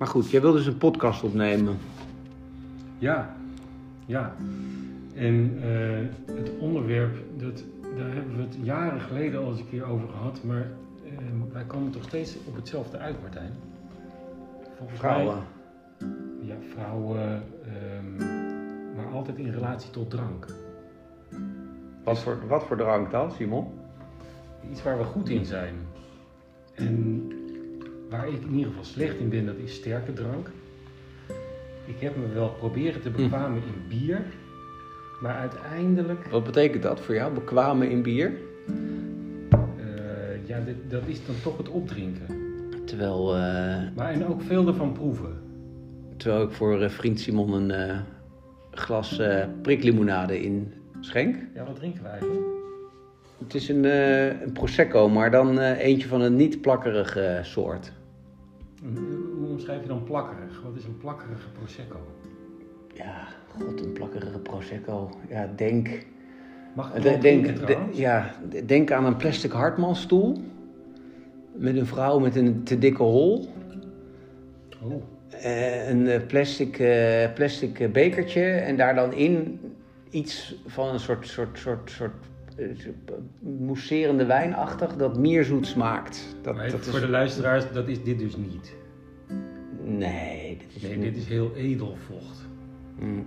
Maar goed, jij wilde dus een podcast opnemen. Ja, ja. En eh, het onderwerp, dat, daar hebben we het jaren geleden al eens een keer over gehad, maar eh, wij komen toch steeds op hetzelfde uit, Martijn. Volgens mij- Vrouwen. ja, vrouwen, ehm, maar altijd in relatie tot drank. Wat voor, wat voor drank dan, Simon? Iets waar we goed in zijn. En waar ik in ieder geval slecht in ben, dat is sterke drank. Ik heb me wel proberen te bekwamen in bier, maar uiteindelijk Wat betekent dat voor jou? Bekwamen in bier? Eh, ja, dit, dat is dan toch het opdrinken. Terwijl, eh, Maar en ook veel ervan proeven. terwijl ik voor eh, vriend Simon een glas priklimonade in schenk. Ja, wat drinken wij eigenlijk? Het is een, een prosecco, maar dan eentje van een niet plakkerige soort. Hoe omschrijf je dan plakkerig? Wat is een plakkerige prosecco? Ja, god, een plakkerige prosecco. Ja, denk... Mag ik denk, drinken de- trouwens? ja, de- denk aan een plastic hartmanstoel. Met een vrouw met een te dikke hol. Oh, Eh, een eh, plastic, eh, plastic bekertje. En daar dan in iets van een soort, soort, soort, soort mousserende wijnachtig dat mierzoet smaakt. Dat, maar even dat voor is... de luisteraars, dat is dit dus niet. Nee, dit is, Nee, dit is heel edel vocht. Mm.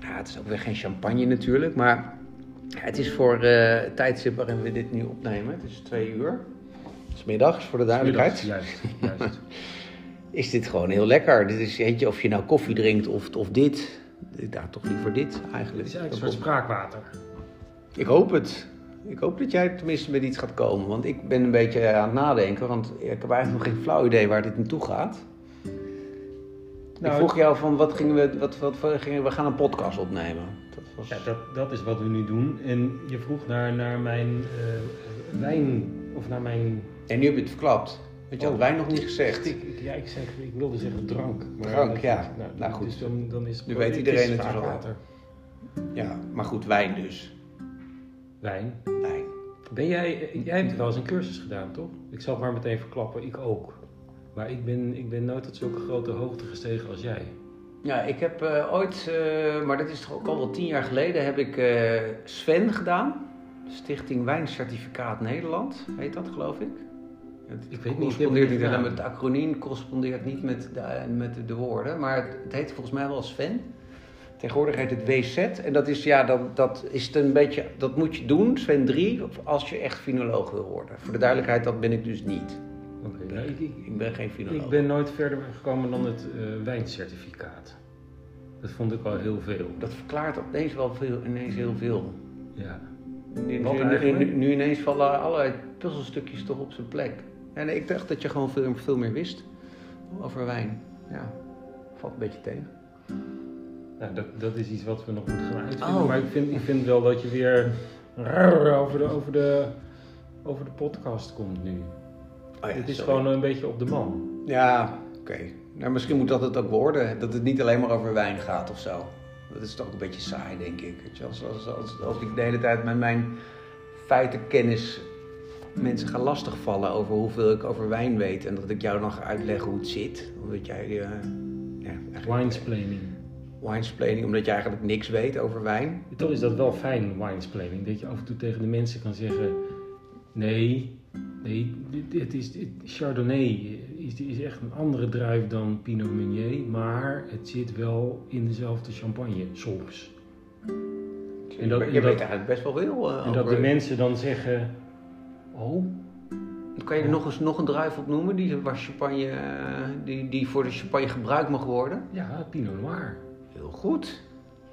Ja, het is ook weer geen champagne natuurlijk, maar het is voor eh, het tijdstip waarin we dit nu opnemen. Het is twee uur. Het is middags, voor de duidelijkheid. Juist, juist. Is dit gewoon heel lekker. Dit is, weet je, of je nou koffie drinkt of, of dit. Ja, toch liever dit Het eigenlijk. is eigenlijk een soort spraakwater. Ik hoop het. Ik hoop dat jij tenminste met iets gaat komen. Want ik ben een beetje aan het nadenken. Want ik heb eigenlijk nog geen flauw idee waar dit naartoe gaat. Nou, ik vroeg jou van, wat gingen we... Wat, wat, gingen we gaan een podcast opnemen. Dat was... Ja, dat, dat is wat we nu doen. En je vroeg naar, naar mijn eh, wijn, of naar mijn... En nu heb je het verklapt. Want je had Oh. wijn nog niet gezegd. Ik, ik- ja, ik, zeg, ik wilde zeggen drank. maar Drank, dat- ja. Nou, goed. Dus dan, dan is Nu weet het iedereen het al. spraakwater. Ja, maar goed, wijn dus. Wijn. Wijn. Ben jij, jij hebt wel eens een cursus gedaan, toch? Ik zal het maar meteen verklappen, ik ook. Maar ik ben, ik ben nooit tot zulke grote hoogte gestegen als jij. Ja, ik heb eh, ooit, eh, maar dat is toch ook al wel tien jaar geleden, heb ik eh, Sven gedaan. Stichting Wijncertificaat Nederland, heet dat geloof ik. Het Ik weet correspondeert het niet gedaan. met het acroniem, correspondeert niet met de, met de woorden, maar het heet volgens mij wel Sven. Tegenwoordig heet het WZ en dat is, ja, dat, dat is het een beetje, dat moet je doen, Sven 3, als je echt finoloog wil worden. Voor de duidelijkheid, dat ben ik dus niet. Oké, nou, ik, ik, Ik ben geen finoloog. ik ben nooit verder gekomen dan het eh, wijncertificaat. Dat vond ik al heel veel. Dat verklaart opeens wel veel, ineens heel veel. Ja. Nu, nu ineens vallen allerlei puzzelstukjes toch op zijn plek. En ik dacht dat je gewoon veel, veel meer wist over wijn. Ja, valt een beetje tegen. Nou, dat, dat is iets wat we nog moeten gaan uitvinden. Oh. Maar ik vind, ik vind wel dat je weer over de, over de, over de podcast komt nu. Oh ja, Het is sorry. gewoon een beetje op de man. Ja, oké. Nou, misschien moet dat het ook worden. Dat het niet alleen maar over wijn gaat of zo. Dat is toch een beetje saai, denk ik. Als, als, als, als ik de hele tijd met mijn feitenkennis mensen ga lastigvallen over hoeveel ik over wijn weet. En dat ik jou dan ga uitleggen hoe het zit. Omdat jij... eh ja, Winesplaining. Winesplaining, omdat je eigenlijk niks weet over wijn. Toch is dat wel fijn, winesplaining. Dat je af en toe tegen de mensen kan zeggen... Nee, nee, dit, dit is, Chardonnay is, is echt een andere druif dan Pinot Meunier. Maar het zit wel in dezelfde champagne, soms. En dat- je en weet dat- eigenlijk best wel veel eh, En dat de mensen dan zeggen... Oh, Kan je er nog eens nog een druif op noemen die, waar champagne, eh, die, die voor de champagne gebruikt mag worden? ja, Pinot Noir. Heel goed.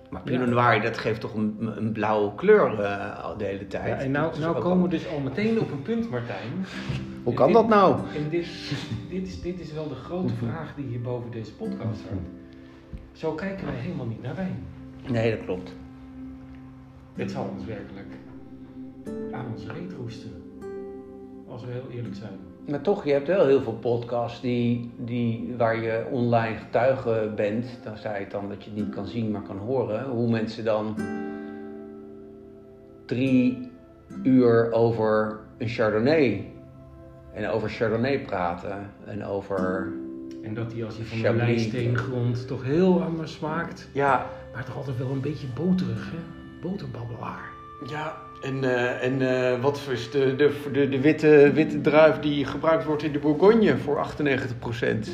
Maar Pinot Ja. Noir, dat geeft toch een, een blauwe kleur eh, al de hele tijd. Ja, en nou, nou komen we dus al meteen op een punt, Martijn. Hoe kan dit- dat nou? En dit, dit, is, dit is wel de grote vraag die hier boven deze podcast hangt. Zo kijken wij helemaal niet naar wijn. Nee, dat klopt. Het zal ons werkelijk aan ons reet roesten. Als we heel eerlijk zijn. Maar toch, je hebt wel heel veel podcasts die, die, waar je online getuige bent. Dan zei je het dan dat je het niet kan zien, maar kan horen. Hoe mensen dan drie uur over een Chardonnay. En over Chardonnay praten. En over En dat die als hij van de Chablis. lijsteengrond toch heel anders smaakt. Ja, Maar toch altijd wel een beetje boterig, hè? Boterbabbelaar. ja. En, eh, en eh, wat is de, de, de, de witte, witte druif die gebruikt wordt in de Bourgogne voor 98%?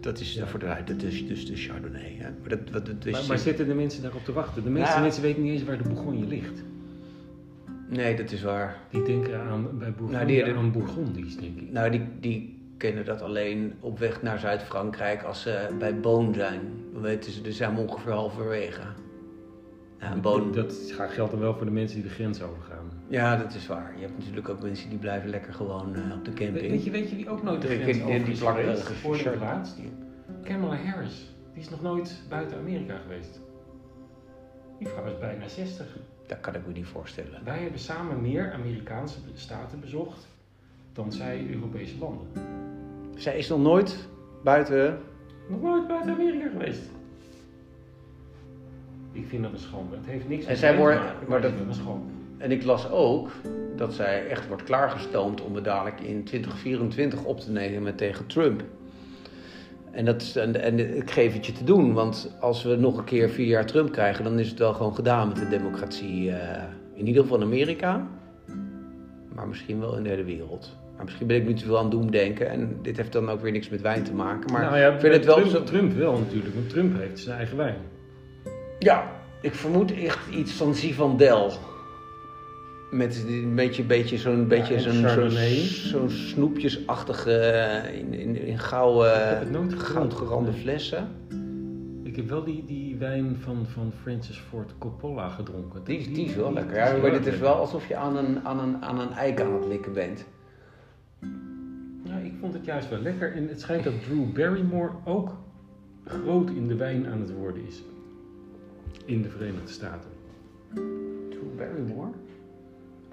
Dat is, Ja. voor de, dat is dus de Chardonnay. Hè? Maar, dat, is, Maar, maar zitten de mensen daarop te wachten? De meeste mensen weten niet eens waar de Bourgogne ligt. Nee, dat is waar. Die denken aan, bij Bourgogne Nou, die- aan Bourgondisch, denk ik. Nou, die, die kennen dat alleen op weg naar Zuid-Frankrijk als ze bij Boon zijn. Dan weten ze, dus zijn we ongeveer halverwege. Dat geldt dan wel voor de mensen die de grens overgaan. ja, dat is waar. Je hebt natuurlijk ook mensen die blijven lekker gewoon eh, op de camping. Weet je, weet je wie ook nooit de grens over die is plakken geweest? een Voor de. Kamala Harris. Die is nog nooit buiten Amerika geweest. Die vrouw is bijna 60. Dat kan ik me niet voorstellen. Wij hebben samen meer Amerikaanse staten bezocht dan zij Europese landen. Zij is nog nooit buiten. Nog nooit buiten Amerika geweest. Ik vind dat een schande. Het heeft niks En zij mij te maken, maar dat- een schande. En ik las ook dat zij echt wordt klaargestoomd om het dadelijk in 2024 op te nemen tegen Trump. En, dat is, en, en ik geef het je te doen, want als we nog een keer vier jaar Trump krijgen, dan is het wel gewoon gedaan met de democratie. eh, in ieder geval in Amerika, maar misschien wel in de hele wereld. Maar misschien ben ik nu te veel aan doemdenken en dit heeft dan ook weer niks met wijn te maken. Maar nou ja, ik vind het wel Trump, zo- Trump wel natuurlijk, want Trump heeft zijn eigen wijn. Ja, ik vermoed echt iets van Zivandel. Met een beetje, beetje zo'n beetje en zo'n zo'n snoepjesachtige eh, in, in, in gouden, goudgerande Nee. flessen. Ik heb wel die, die wijn van, van Francis Ford Coppola gedronken. Die, is- die is wel lekker. Ja, maar dit is wel alsof je aan een, aan, een, aan een eik aan het likken bent. Ja, ik vond het juist wel lekker. En het schijnt dat Drew Barrymore ook groot in de wijn aan het worden is. In de Verenigde Staten. Drew Barrymore?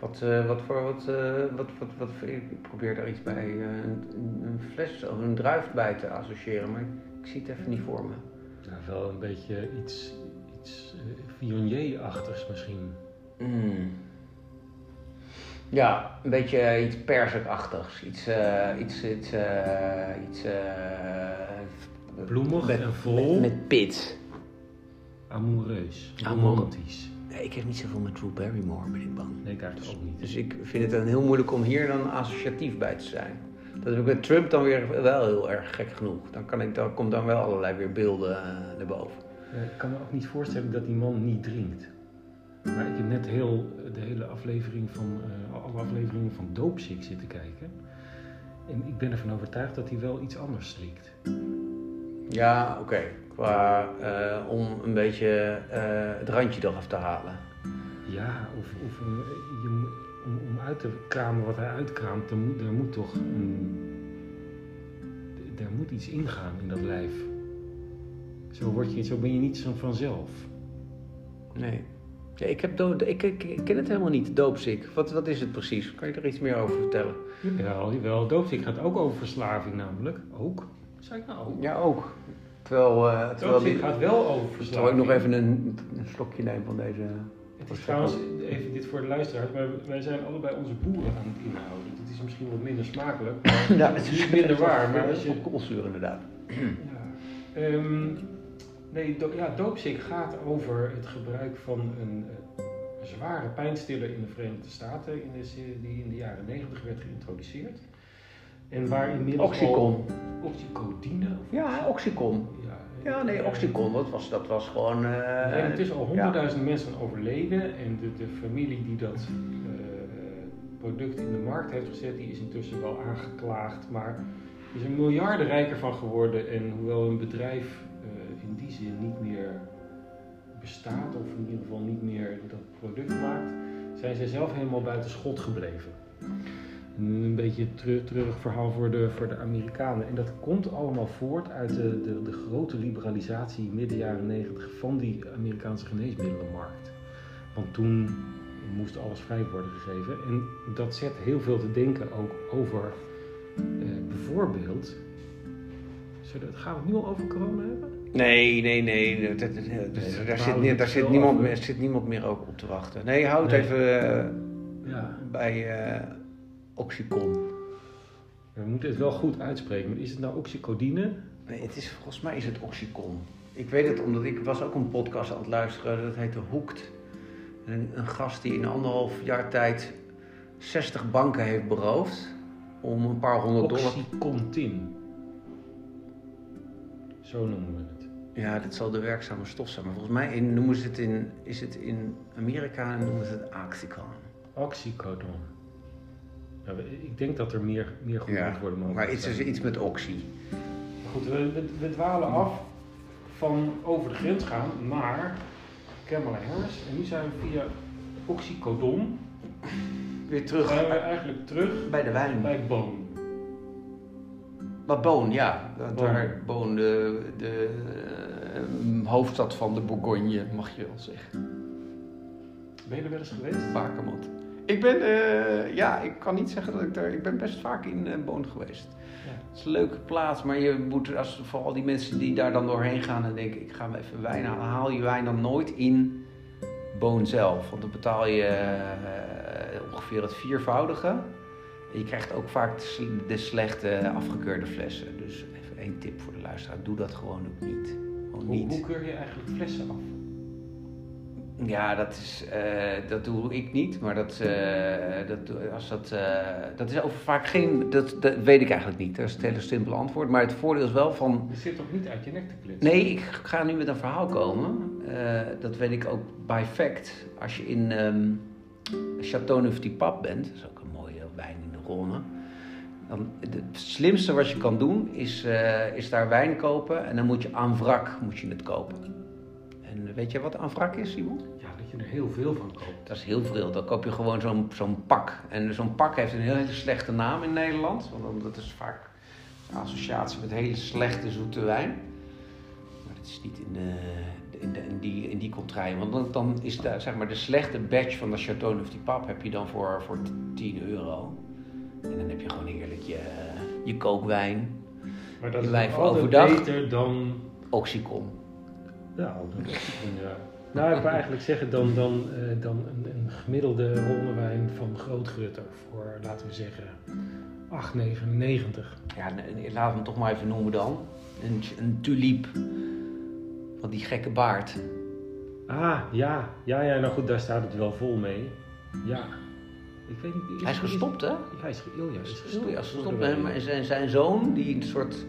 Wat, eh, wat voor, wat, eh, wat, wat, wat, ik probeer daar iets bij, eh, een, een fles of een druif bij te associëren, maar ik zie het even niet voor me. Nou, wel een beetje iets, iets Viognier-achtigs misschien. Mm. Ja, een beetje iets persikachtigs. Iets, iets, iets, iets Bloemig met, en vol. Met, met pit. Amoureus. Amour- Romantisch. Nee, ik heb niet zoveel met Drew Barrymore, ben ik bang. Nee, ik eigenlijk ook niet. Dus ik vind het dan heel moeilijk om hier dan associatief bij te zijn. Dat heb ik met Trump dan weer wel heel erg gek genoeg. Dan, kan ik, dan komt dan wel allerlei weer beelden eh, naar boven. Ja, ik kan me ook niet voorstellen dat die man niet drinkt. Maar ik heb net heel, de hele aflevering van, eh, alle afleveringen van Doopsick zitten kijken. En ik ben ervan overtuigd dat hij wel iets anders slikt. Ja, oké. Qua eh, om een beetje eh, het randje eraf te halen. Ja, of, of je, om, om uit te kramen wat hij uitkraamt, moet, er moet toch een, er moet iets ingaan in dat lijf. Zo, word je, zo ben je niet zo vanzelf. Nee. Ja, ik, heb ik, ik, ik ken het helemaal niet, doopziek. Wat, wat is het precies? Kan je er iets meer over vertellen? Jawel, jawel. Doopsick gaat ook over verslaving namelijk. Ook? Zeg ik nou ook? Ja, ook. Terwijl, eh terwijl, die, gaat wel over verslaving. terwijl ik nog even een, een slokje neem van deze... Het is trouwens, even dit voor de luisteraars, maar wij zijn allebei onze boeren aan het inhouden. Het is misschien wat minder smakelijk, maar Ja, het is niet minder waar. Maar als je, Op koolzuur inderdaad. ja. Ehm, nee, do, ja, doopsick gaat over het gebruik van een eh, zware pijnstiller in de Verenigde Staten, in de, die in de jaren 90 werd geïntroduceerd. En waar inmiddels Oxycon. al oxycodine. of- Ja, Oxycon. Ja, Ja, nee, eh, Oxycon, dat was, dat was gewoon... eh, Nee, het is al ja. honderdduizend mensen overleden en de, de familie die dat eh, product in de markt heeft gezet, die is intussen wel aangeklaagd, maar is er miljarden rijker van geworden en hoewel een bedrijf eh, in die zin niet meer bestaat of in ieder geval niet meer dat product maakt, zijn zij zelf helemaal buiten schot gebleven. Een beetje een treu- treurig verhaal voor de, voor de Amerikanen. En dat komt allemaal voort uit de, de, de grote liberalisatie midden jaren 90 van die Amerikaanse geneesmiddelenmarkt. Want toen moest alles vrij worden gegeven. En dat zet heel veel te denken ook over eh, bijvoorbeeld. Zullen we het, gaan we het nu al over corona hebben? Nee, nee, nee. dat- dat- dat- Nee, dat daar, zit, daar, zit niemand over. meer, zit niemand meer ook op te wachten. Nee, hou het Nee. even eh, Ja. bij eh Oxycon. We moeten het wel goed uitspreken. Maar is het nou oxycodine? Nee, het is, volgens mij is het Oxycon. Ik weet het omdat ik was ook een podcast aan het luisteren. Dat heette Hoekt. Een, een gast die in anderhalf jaar tijd 60 banken heeft beroofd. Om een paar honderd dollar. Oxycontin. Zo noemen we het. Ja, dit zal de werkzame stof zijn. Maar volgens mij in, noemen ze het in, is het in Amerika en noemen ze het Oxycon. Oxycodone. Ik denk dat er meer, meer Ja, antwoorden mogelijk maar is iets met oxy. Goed, we, we, we dwalen af van over de grens gaan naar Kamala Harris. En nu zijn we via Oxycodon Weer terug zijn we bij, eigenlijk terug bij de wijn. bij Boon. Wat Boon, ja. Boon. Daar Boon, de, de eh, hoofdstad van de Bourgogne, mag je wel zeggen. Ben je er wel eens geweest? Bakermat. Ik ben, eh, ja, ik kan niet zeggen dat ik daar, ik ben best vaak in eh, Boon geweest. Ja. Het is een leuke plaats, maar je moet, als, vooral die mensen die daar dan doorheen gaan en denken, ik ga even wijn halen, haal je wijn dan nooit in Boon zelf. Want dan betaal je eh, ongeveer het viervoudige. En je krijgt ook vaak de, sl- de slechte afgekeurde flessen. Dus even één tip voor de luisteraar, doe dat gewoon ook niet. Gewoon Hoe, niet. hoe keur je eigenlijk flessen af? Ja, dat, is, eh, dat doe ik niet, maar dat, eh, dat, als dat, eh, dat is over vaak geen. Dat, dat weet ik eigenlijk niet. Dat is het hele simpele antwoord. Maar het voordeel is wel van. Je zit toch niet uit je nek te kletsen? Nee, ik ga nu met een verhaal komen. Dat weet ik ook by fact. Als je in ehm Château Neuf du Pape bent, dat is ook een mooie wijn in de Rhône. Dan, het slimste wat je kan doen is, is daar wijn kopen en dan moet je aan wrak moet je het kopen. En weet je wat aan wrak is, Simon? Ja, dat je er heel veel van koopt. Dat is heel veel. Dan koop je gewoon zo'n zo'n pak. En zo'n pak heeft een hele slechte naam in Nederland. Want dat is vaak een associatie met hele slechte zoete wijn. Maar dat is niet in, de, in, de, in, die, in die contraien. Want dan, dan is de, zeg maar, de slechte batch van de Chateau Neuf du Pape heb je dan voor, voor 10 euro. En dan heb je gewoon heerlijk je, je kookwijn. Maar dat Je is wijn nog voor altijd overdag. beter dan... Oxycon. Ja. Nou, ik wil eigenlijk zeggen dan, dan, eh, dan een, een gemiddelde ronnewijn van Grootgrutter voor, laten we zeggen, 8,99. Ja, laten we hem toch maar even noemen dan. Een, een tuliep. Van die gekke baard. Ah, ja, ja, ja, nou goed, daar staat het wel vol mee. Ja. Ik weet niet... Hij is gestopt, hè? Ja, hij is, ge- oh is gestopt. Ja, ze stopt met hem. En zijn, zijn zoon, die een soort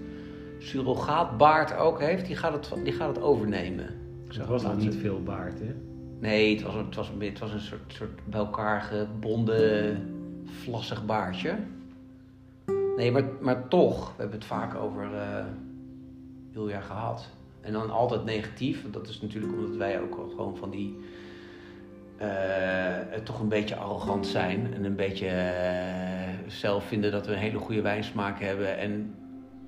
surrogaatbaard ook heeft, die gaat het, die gaat het overnemen. Ik Er was het nog niet veel baard, hè? Nee, het was, een- het was, een- het was een soort, soort bij elkaar gebonden, vlassig baardje. Nee, maar, maar toch, we hebben het vaak over eh Ilja gehad. En dan altijd negatief. want Dat is natuurlijk omdat wij ook gewoon van die... eh, toch een beetje arrogant zijn. En een beetje eh, zelf vinden dat we een hele goede wijnsmaak hebben. En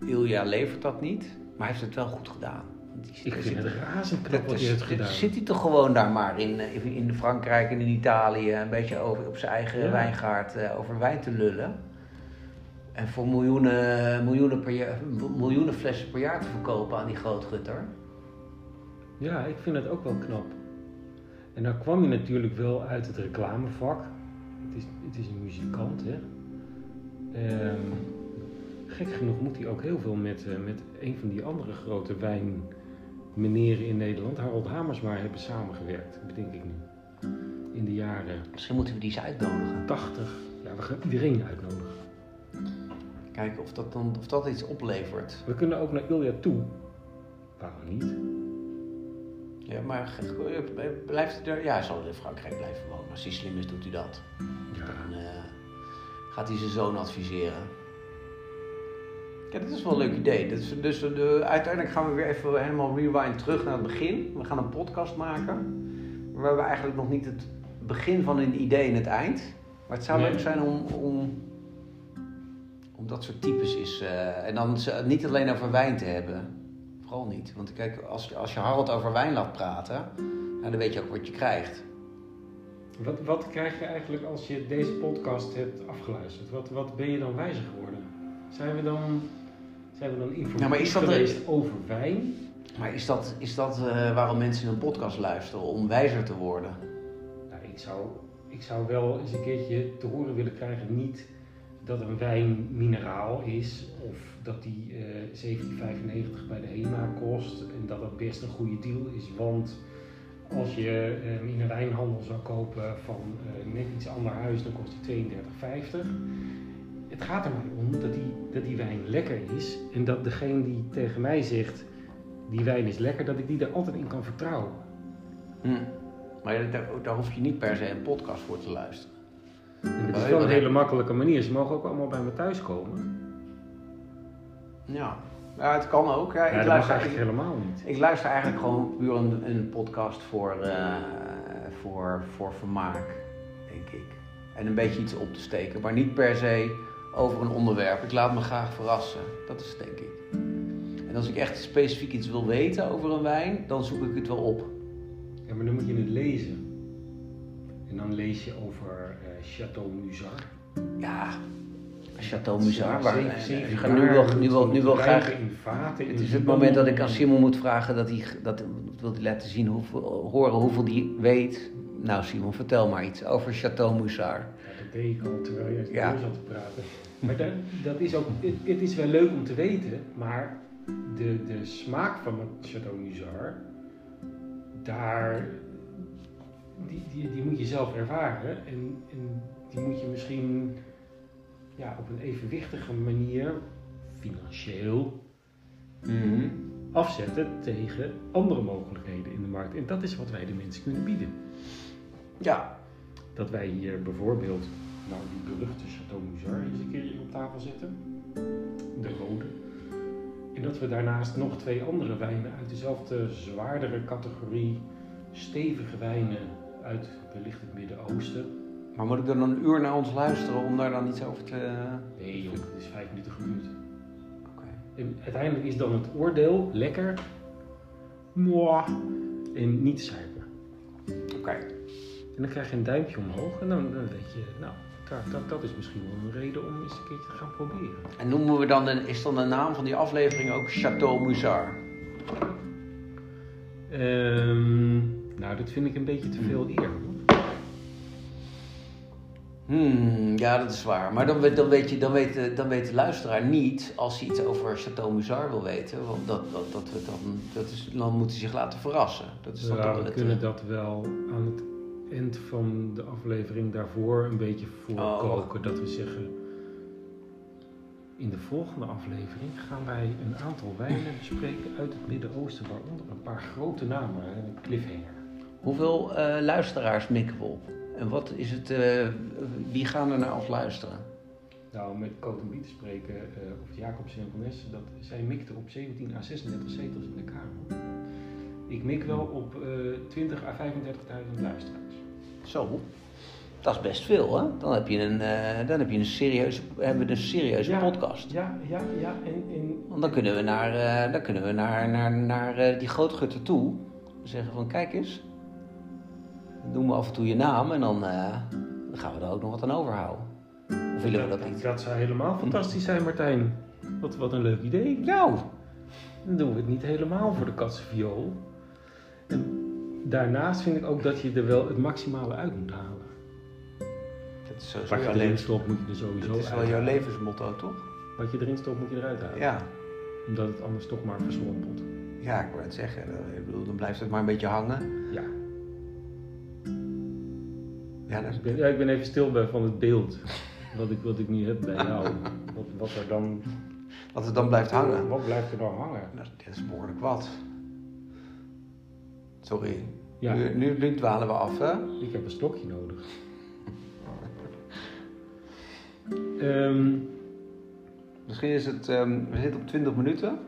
Ilja levert dat niet. Maar hij heeft het wel goed gedaan. Die- Ik hij vind zit- het razend knap wat hij heeft gedaan. Zit hij toch gewoon daar maar in, eh, in Frankrijk en in Italië een beetje over, op zijn eigen Ja. wijngaard eh, over wijn te lullen. En voor miljoenen, miljoenen, per jaar, miljoenen flessen per jaar te verkopen aan die grootgutter. Ja, ik vind het ook wel knap. En dan kwam je natuurlijk wel uit het reclamevak. Het is, het is een muzikant, hè. Ehm, gek genoeg moet hij ook heel veel met, eh, met een van die andere grote wijnmeneren in Nederland, Harold Hamersma, hebben samengewerkt, bedenk ik nu. In de jaren Misschien moeten we die eens uitnodigen. 80. Ja, we gaan iedereen uitnodigen. Kijken of dat, dan, of dat iets oplevert. We kunnen ook naar Ilja toe. Waarom niet? Ja, maar ge- blijft hij er? Ja, hij zal in Frankrijk blijven wonen. Als hij slim is, doet hij dat. Ja, Dan eh, gaat hij zijn zoon adviseren. Ja, dat is wel een leuk idee. Dat is, dus de, uiteindelijk gaan we weer even helemaal rewind terug naar het begin. We gaan een podcast maken. Waar we eigenlijk nog niet het begin van een idee en het eind. Maar het zou Nee. leuk zijn om, om, om dat soort types is. eh, en dan niet alleen over wijn te hebben. Vooral niet. Want kijk, als, als je Harold over wijn laat praten, nou, dan weet je ook wat je krijgt. Wat, wat krijg je eigenlijk als je deze podcast hebt afgeluisterd? Wat, wat ben je dan wijzer geworden? Zijn we dan, zijn we dan informatief Ja, maar is dat geweest over wijn? Maar is dat, is dat eh, waarom mensen een podcast luisteren? Om wijzer te worden? Nou, ik, zou, ik zou wel eens een keertje te horen willen krijgen, niet dat een wijn mineraal is of dat die eh 17,95 bij de HEMA kost en dat dat best een goede deal is. Want als je hem in een wijnhandel zou kopen van eh, net iets ander huis, dan kost die 32,50. Het gaat er maar om dat die, dat die wijn lekker is en dat degene die tegen mij zegt die wijn is lekker, dat ik die er altijd in kan vertrouwen. Hm. Maar daar, daar hoef je niet per se een podcast voor te luisteren. En dat is wel een hele makkelijke manier. Ze mogen ook allemaal bij me thuis komen. Ja, ja het kan ook. Ja, ik, luister, eigenlijk helemaal niet. ik luister eigenlijk gewoon puur een, een podcast voor, eh, voor, voor vermaak, denk ik. En een beetje iets op te steken, maar niet per se over een onderwerp. Ik laat me graag verrassen. Dat is het, denk ik. En als ik echt specifiek iets wil weten over een wijn, dan zoek ik het wel op. Ja, maar dan moet je het lezen. En dan lees je over eh Chateau Musard. Ja, Chateau Musard. Waar, Zeven- zeven ik ga nu wel, nu wel, nu wel graag in vaten, in Het is het moment dat ik aan Simon moet vragen dat hij, dat, wil hij laten zien hoeveel, horen hoeveel die weet. Nou Simon, vertel maar iets over Chateau Musard. Ja, dat deed ik al terwijl je Ja. zat te praten. Maar dat, dat is ook, het, het is wel leuk om te weten, maar de, de smaak van het Chateau Musard, daar, die, die, die moet je zelf ervaren. En, en die moet je misschien ja, op een evenwichtige manier, financieel, afzetten tegen andere mogelijkheden in de markt. En dat is wat wij de mensen kunnen bieden. Ja, Dat wij hier bijvoorbeeld, nou die beruchte Chateau eens een keertje op tafel zetten. De rode. En dat we daarnaast nog twee andere wijnen uit dezelfde zwaardere categorie, stevige wijnen uit wellicht het Midden-Oosten. maar moet ik dan een uur naar ons luisteren om daar dan iets over te... Nee joh, het is vijf minuten geduurd. Oké. En uiteindelijk is dan het oordeel lekker, mwah, en niet zuiver. Oké. En dan krijg je een duimpje omhoog en dan, dan weet je, nou, dat, dat, dat is misschien wel een reden om eens een keertje te gaan proberen. En noemen we dan, is dan de naam van die aflevering ook Chateau Musard? Ehm, nou, dat vind ik een beetje te veel eer. Hmm, ja, dat is waar. Maar dan, weet- dan, weet je, dan, weet, de- dan weet de luisteraar niet als hij iets over Chateau Musard wil weten. Want dat, dat, dat, we dan, dat is, dan moet hij zich laten verrassen. Dat is dan Ja, we het, kunnen eh, dat wel aan het eind van de aflevering daarvoor een beetje Oh. voorkoken. Dat we zeggen, in de volgende aflevering gaan wij een aantal wijnen bespreken uit het Midden-Oosten, waaronder een paar grote namen, een cliffhanger. Hoeveel eh, luisteraars mikken we op? En wat is het, eh, wie gaan er naar ons luisteren? Nou, met Biet te spreken, eh, of Van Nessen, dat zij mikten op 17 à 36 zetels in de Kamer. Ik mik wel op eh 20 à 35.000 luisteraars. Zo, dat is best veel, hè? Dan heb je een, eh, dan heb je een serieuze, hebben we een serieuze Ja. podcast. Ja, ja, ja. En, en Want dan kunnen we naar, eh, dan kunnen we naar, naar, naar eh, die grootgutter toe. Zeggen van, kijk eens. Noem me af en toe je naam en dan, dan gaan we er ook nog wat aan overhouden. Of willen we dat niet? Dat zou helemaal fantastisch zijn, Martijn. Wat, wat een leuk idee. Nou, Dan doen we het niet helemaal voor de katsenviool. En daarnaast vind ik ook dat je er wel het maximale uit moet halen. dat is sowieso Wat je erin stopt, moet je er sowieso dat is wel uit jouw levensmotto, toch? Wat je erin stopt, moet je eruit halen. Ja. Omdat het anders toch maar verslompelt. Ja, ik wou het zeggen. Ik bedoel, dan blijft het maar een beetje hangen. Ja. Ja, dat, Ik ben, ja, ik ben even stil bij van het beeld. Wat ik, wat ik nu heb bij jou. Wat, wat er dan... dat het dan blijft hangen. Wat blijft er dan hangen? Nou, dit is behoorlijk wat. Sorry. Ja, Nu, nu, nu dwalen we af, hè? ik heb een stokje nodig. Ehm, Misschien is het, ehm, we zitten op 20 minuten.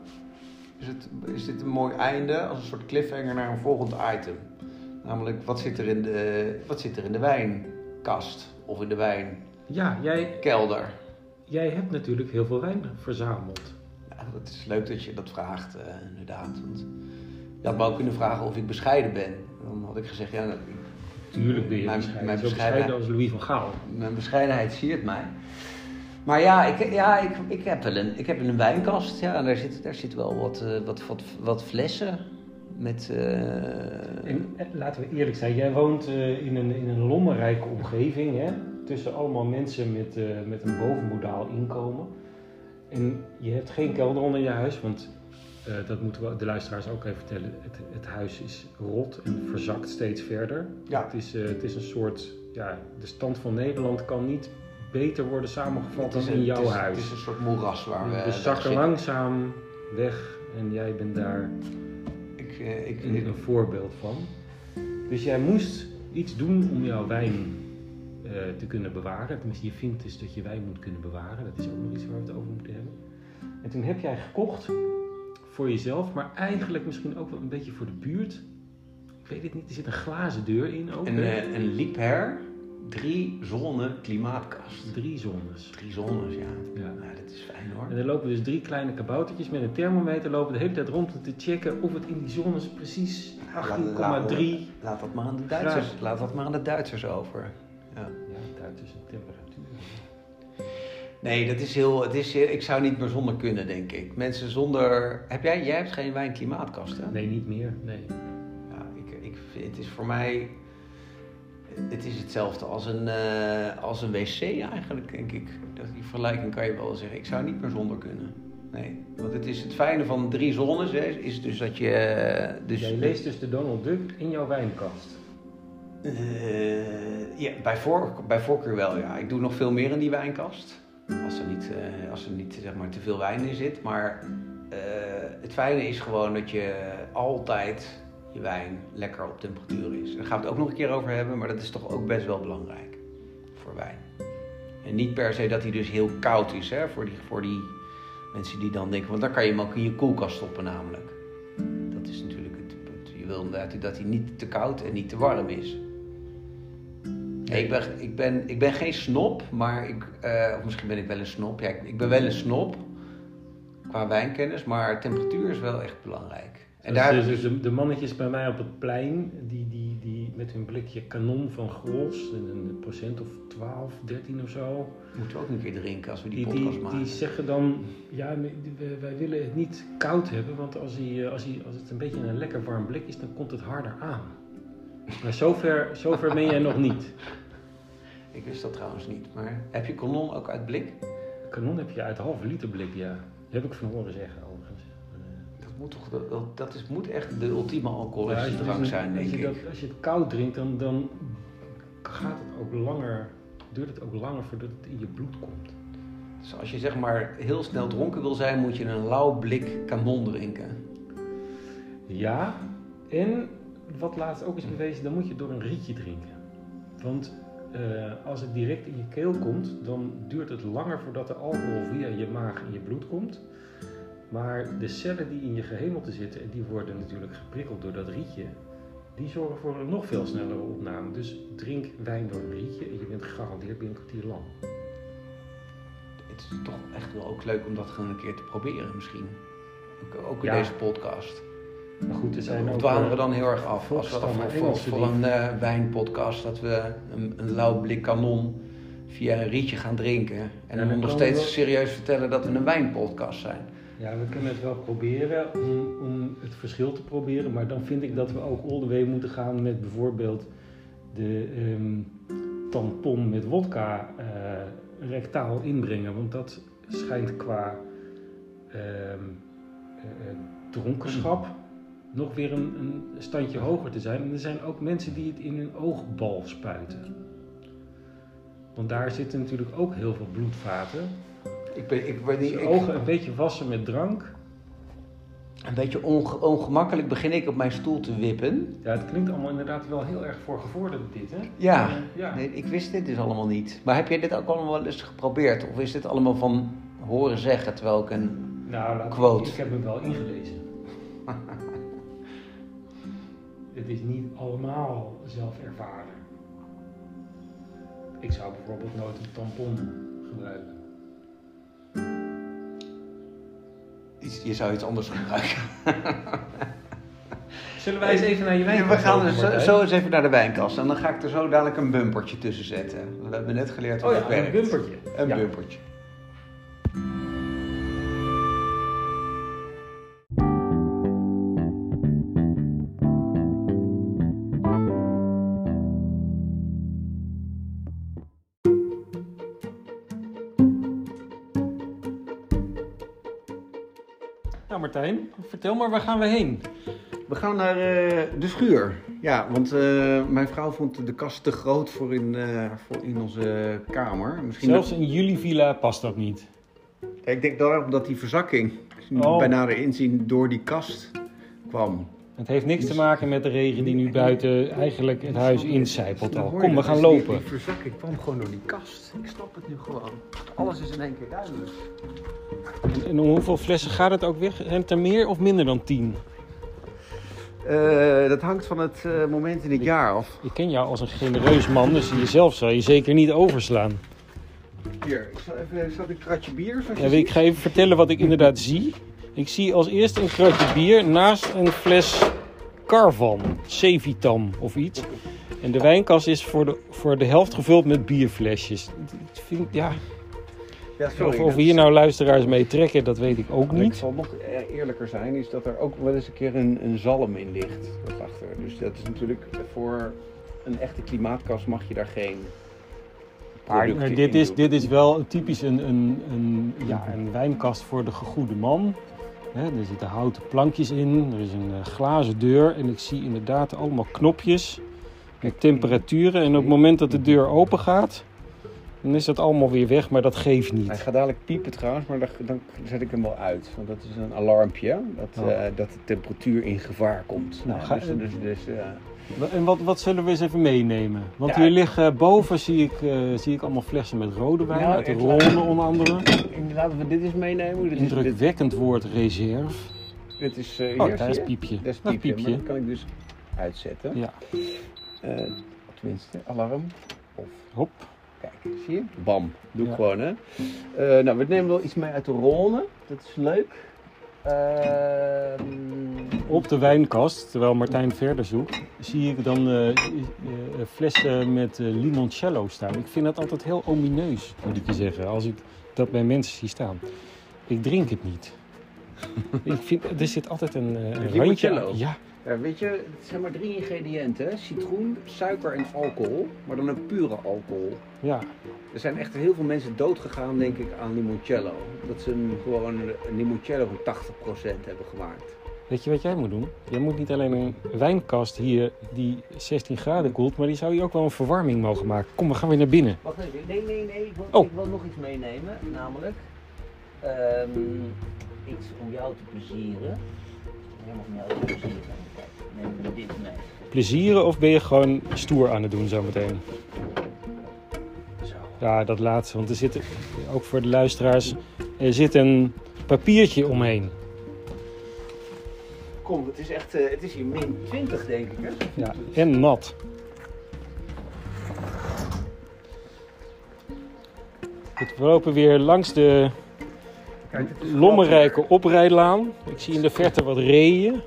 Is, het, is dit een mooi einde als een soort cliffhanger naar een volgend item? Namelijk, wat zit er in de, wat zit er in de wijnkast? Of in de wijnkelder? ja, jij, jij hebt natuurlijk heel veel wijn verzameld. Nou, dat is leuk dat je dat vraagt, eh, inderdaad. Want je had me ook kunnen vragen of ik bescheiden ben. Dan had ik gezegd, ja, nou, Tuurlijk ben je Mijn- bescheiden. mijn bescheidenheid- als Louis van Gaal. mijn bescheidenheid siert mij. Maar ja, ik, ja, ik, ik, heb, wel een, ik heb een wijnkast. Ja, en daar zit, daar zit wel wat, eh, wat, wat, wat flessen. Met, eh, En eh, laten we eerlijk zijn, jij woont eh, in, een, in een lommerrijke omgeving. Hè? tussen allemaal mensen met, eh, met een bovenmodaal inkomen. En je hebt geen kelder onder je huis, want eh, dat moeten we de luisteraars ook even vertellen. Het, het huis is rot en verzakt steeds verder. Ja. Het, is, eh, het is een soort, ja, de stand van Nederland kan niet beter worden samengevat dan in jouw het is, huis. Het is een soort moeras waar we... we zakken langzaam weg en jij bent daar Ik, eh, ik, een, een voorbeeld van. Dus jij moest iets doen om jouw wijn te kunnen bewaren. Tenminste, je vindt dus dat je wijn moet kunnen bewaren. Dat is ook nog iets waar we het over moeten hebben. En toen heb jij gekocht voor jezelf, maar eigenlijk misschien ook wel een beetje voor de buurt. Ik weet het niet, er zit een glazen deur in ook. een, hè? eh, een Liebherr drie zone klimaatkast. Drie zones. Drie zones, ja. Ja. Nou, dat is fijn hoor. En er lopen dus drie kleine kaboutertjes met een thermometer lopen de hele tijd rond om te checken of het in die zones precies 18,3 Laat dat maar aan de Duitsers, laat dat maar aan de Duitsers over. Ja. Ja, Duitsers en temperatuur. Nee, dat is heel, het is, ik zou niet meer zonder kunnen, denk ik. Mensen zonder... Heb jij, jij hebt geen wijnklimaatkast, hè? Nee, niet meer. Nee. Ja, ik, ik, het is voor mij... Het is hetzelfde als een, eh, als een wc eigenlijk, denk ik. Dat, die vergelijking kan je wel zeggen. Ik zou niet meer zonder kunnen. Nee, want het is het fijne van drie zones, hè, is dus dat je... eh, Dus, Jij leest dus de Donald Duck in jouw wijnkast. Eh, ja, bij, voor, bij voorkeur wel, ja. Ik doe nog veel meer in die wijnkast. Als er niet, eh, als er niet zeg maar, te veel wijn in zit. Maar eh, het fijne is gewoon dat je altijd je wijn lekker op temperatuur is. Daar gaan we het ook nog een keer over hebben, maar dat is toch ook best wel belangrijk voor wijn. En niet per se dat hij dus heel koud is, hè, voor, die, voor die mensen die dan denken... Want dan kan je hem ook in je koelkast stoppen namelijk. Dat is natuurlijk het punt. Je wil inderdaad dat hij niet te koud en niet te warm is. Nee, ik, ben, ik, ben, ik ben geen snop, maar ik, eh, of misschien ben ik wel een snop. Ja, ik, ik ben wel een snop qua wijnkennis, maar temperatuur is wel echt belangrijk. En Dus, daar, dus, dus de, de mannetjes bij mij op het plein, die, die, die met hun blikje kanon van Grols, een, een procent of 12, 13 of zo, moeten we ook een keer drinken als we die, die, podcast die, maken. die zeggen dan, ja, wij willen het niet koud hebben, want als, hij, eh, als, hij, als het een beetje een lekker warm blik is, dan komt het harder aan. Maar zover, zover ben jij nog niet. Ik wist dat trouwens niet, maar heb je kanon ook uit blik? Kanon heb je uit halve liter blik, ja. Dat heb ik van horen zeggen overigens. Eh, Dat moet toch, dat, dat- is, moet echt de ultieme alcoholische drank dus- zijn, denk als je ik. dat- als je het koud drinkt, dan, dan gaat het ook langer, duurt het ook langer voordat het in je bloed komt. Dus als je zeg maar heel snel dronken wil zijn, moet je een lauw blik kanon drinken. Ja, en wat laatst ook is bewezen, dan moet je door een rietje drinken. Want eh, als het direct in je keel komt, dan duurt het langer voordat de alcohol via je maag in je bloed komt. Maar de cellen die in je gehemelte zitten, en die worden natuurlijk geprikkeld door dat rietje, die zorgen voor een nog veel snellere opname. Dus drink wijn door een rietje en je bent gegarandeerd binnen een kwartier lang. Het is toch echt wel ook leuk om dat gewoon een keer te proberen misschien. Ook, ook in Ja. deze podcast. Maar goed, er zijn ook... dwalen eh, we dan heel erg af? Als we Engelsen voor een eh, wijnpodcast dat we een, een lauw blik kanon via een rietje gaan drinken. En dan dan nog steeds we- serieus vertellen dat we een wijnpodcast zijn. Ja, we kunnen het wel proberen om, om het verschil te proberen, maar dan vind ik dat we ook all the way moeten gaan met bijvoorbeeld de ehm, tampon met wodka eh, rectaal inbrengen, want dat schijnt qua ehm, eh, eh, dronkenschap nog weer een, een standje hoger te zijn. En er zijn ook mensen die het in hun oogbal spuiten. Want daar zitten natuurlijk ook heel veel bloedvaten. Ik ben, ik ben Dus niet, ik- ogen een beetje wassen met drank. een beetje onge- ongemakkelijk begin ik op mijn stoel te wippen. Ja, het klinkt allemaal inderdaad wel heel erg voor gevorderd dit, hè? Ja, ja. Nee, ik wist dit dus allemaal niet. Maar heb jij dit ook allemaal wel eens geprobeerd? Of is dit allemaal van horen zeggen terwijl ik een... Nou, Quote. ik heb hem wel ingelezen. het is niet allemaal zelf ervaren. Ik zou bijvoorbeeld nooit een tampon gebruiken. Iets, je zou iets anders gebruiken. Zullen wij eens even naar je wijn we gaan zo, zo eens even naar de wijnkast. En dan ga ik er zo dadelijk een bumpertje tussen zetten. We hebben net geleerd hoe Oh het ja, een bumpertje. Een Ja. bumpertje. Vertel maar, waar gaan we heen? We gaan naar eh, de schuur. Ja, want eh, mijn vrouw vond de kast te groot voor in, eh, voor in onze kamer. Misschien Zelfs in jullie villa past dat niet. Ik denk daarom dat die verzakking Oh. bij nader inzien door die kast kwam. Het heeft niks te maken met de regen die nu buiten eigenlijk het huis incijpelt al. Kom, we gaan die- lopen. Die verzakking kwam gewoon door die kast. Ik snap het nu gewoon. Alles is in één keer duidelijk. En, en om hoeveel flessen gaat het ook weg? Zijn het er meer of minder dan tien? Eh, dat hangt van het eh, moment in het jaar af. Ik ken jou als een genereus man, dus jezelf zal je zeker niet overslaan. Hier, ik zal even zal ik een kratje bier. Ja, ik ga even vertellen wat ik inderdaad zie. Ik zie als eerste een kratje bier naast een fles Carvan, Cevitam of iets. En de wijnkast is voor de, voor de helft gevuld met bierflesjes. Ik vind, ja, Ja, sorry, of, of hier nou luisteraars mee trekken, dat weet ik ook Ik niet. zal nog e- eerlijker zijn, is dat er ook wel eens een keer een, een zalm in ligt. Daarachter. Dus dat is natuurlijk voor een echte klimaatkast mag je daar geen. Maar dit in is, dit is wel typisch een, een, een, ja, een wijnkast voor de gegoede man. Er zitten houten plankjes in, er is een eh, glazen deur en ik zie inderdaad allemaal knopjes met temperaturen. En op het moment dat de deur open gaat, dan is dat allemaal weer weg, maar dat geeft Hij niet. gaat dadelijk piepen trouwens, maar dan, dan zet ik hem wel uit. Want dat is een alarmpje dat, Oh. eh, dat de temperatuur in gevaar komt. Nou, ga- dus, dus, dus, eh, En wat, wat zullen we eens even meenemen? Want Ja. hier liggen boven zie ik, eh, zie ik allemaal flessen met rode wijn, Nou, uit de Ronde onder andere. laten we dit eens meenemen. Dit is, dit, Indrukwekkend woord reserve. dit is eh, Oh, daar is piepje. Dat is piepje, dat kan ik dus uitzetten. Ja, Eh, tenminste, alarm. Of hop. Kijk, zie je? Bam. Doe ik Ja. gewoon, hè. Nou, we nemen wel iets mee uit de Rhône. Dat is leuk. Ehm, Op de wijnkast, terwijl Martijn verder zoekt, zie ik dan eh, eh, flessen met eh, limoncello staan. Ik vind dat altijd heel omineus, moet ik je zeggen, als ik dat bij mensen zie staan. Ik drink het niet. ik vind, er zit altijd een, eh, een randje Limoncello? ja, weet je, het zijn maar drie ingrediënten. Citroen, suiker en alcohol. Maar dan een pure alcohol. ja. Er zijn echt heel veel mensen dood gegaan, denk ik, aan limoncello. Dat ze een, gewoon een limoncello van 80% hebben gemaakt. Weet je wat jij moet doen? Jij moet niet alleen een wijnkast hier die 16 graden koelt, maar die zou je ook wel een verwarming mogen maken. Kom, we gaan weer naar binnen. Wacht even, nee, nee, nee. Ik wil, Oh. ik wil nog iets meenemen. Namelijk, ehm, iets om jou te plezieren. Helemaal om jou te plezieren. Dit mee. Plezieren of ben je gewoon stoer aan het doen zometeen? Zo. Ja, dat laatste. Want er zit, ook voor de luisteraars, er zit een papiertje omheen. Kom, het is echt, eh, het is hier min 20 denk ik hè? Ja, en nat. We lopen weer langs de Kijk, lommerrijke oprijlaan. Ik zie in de verte wat reeën.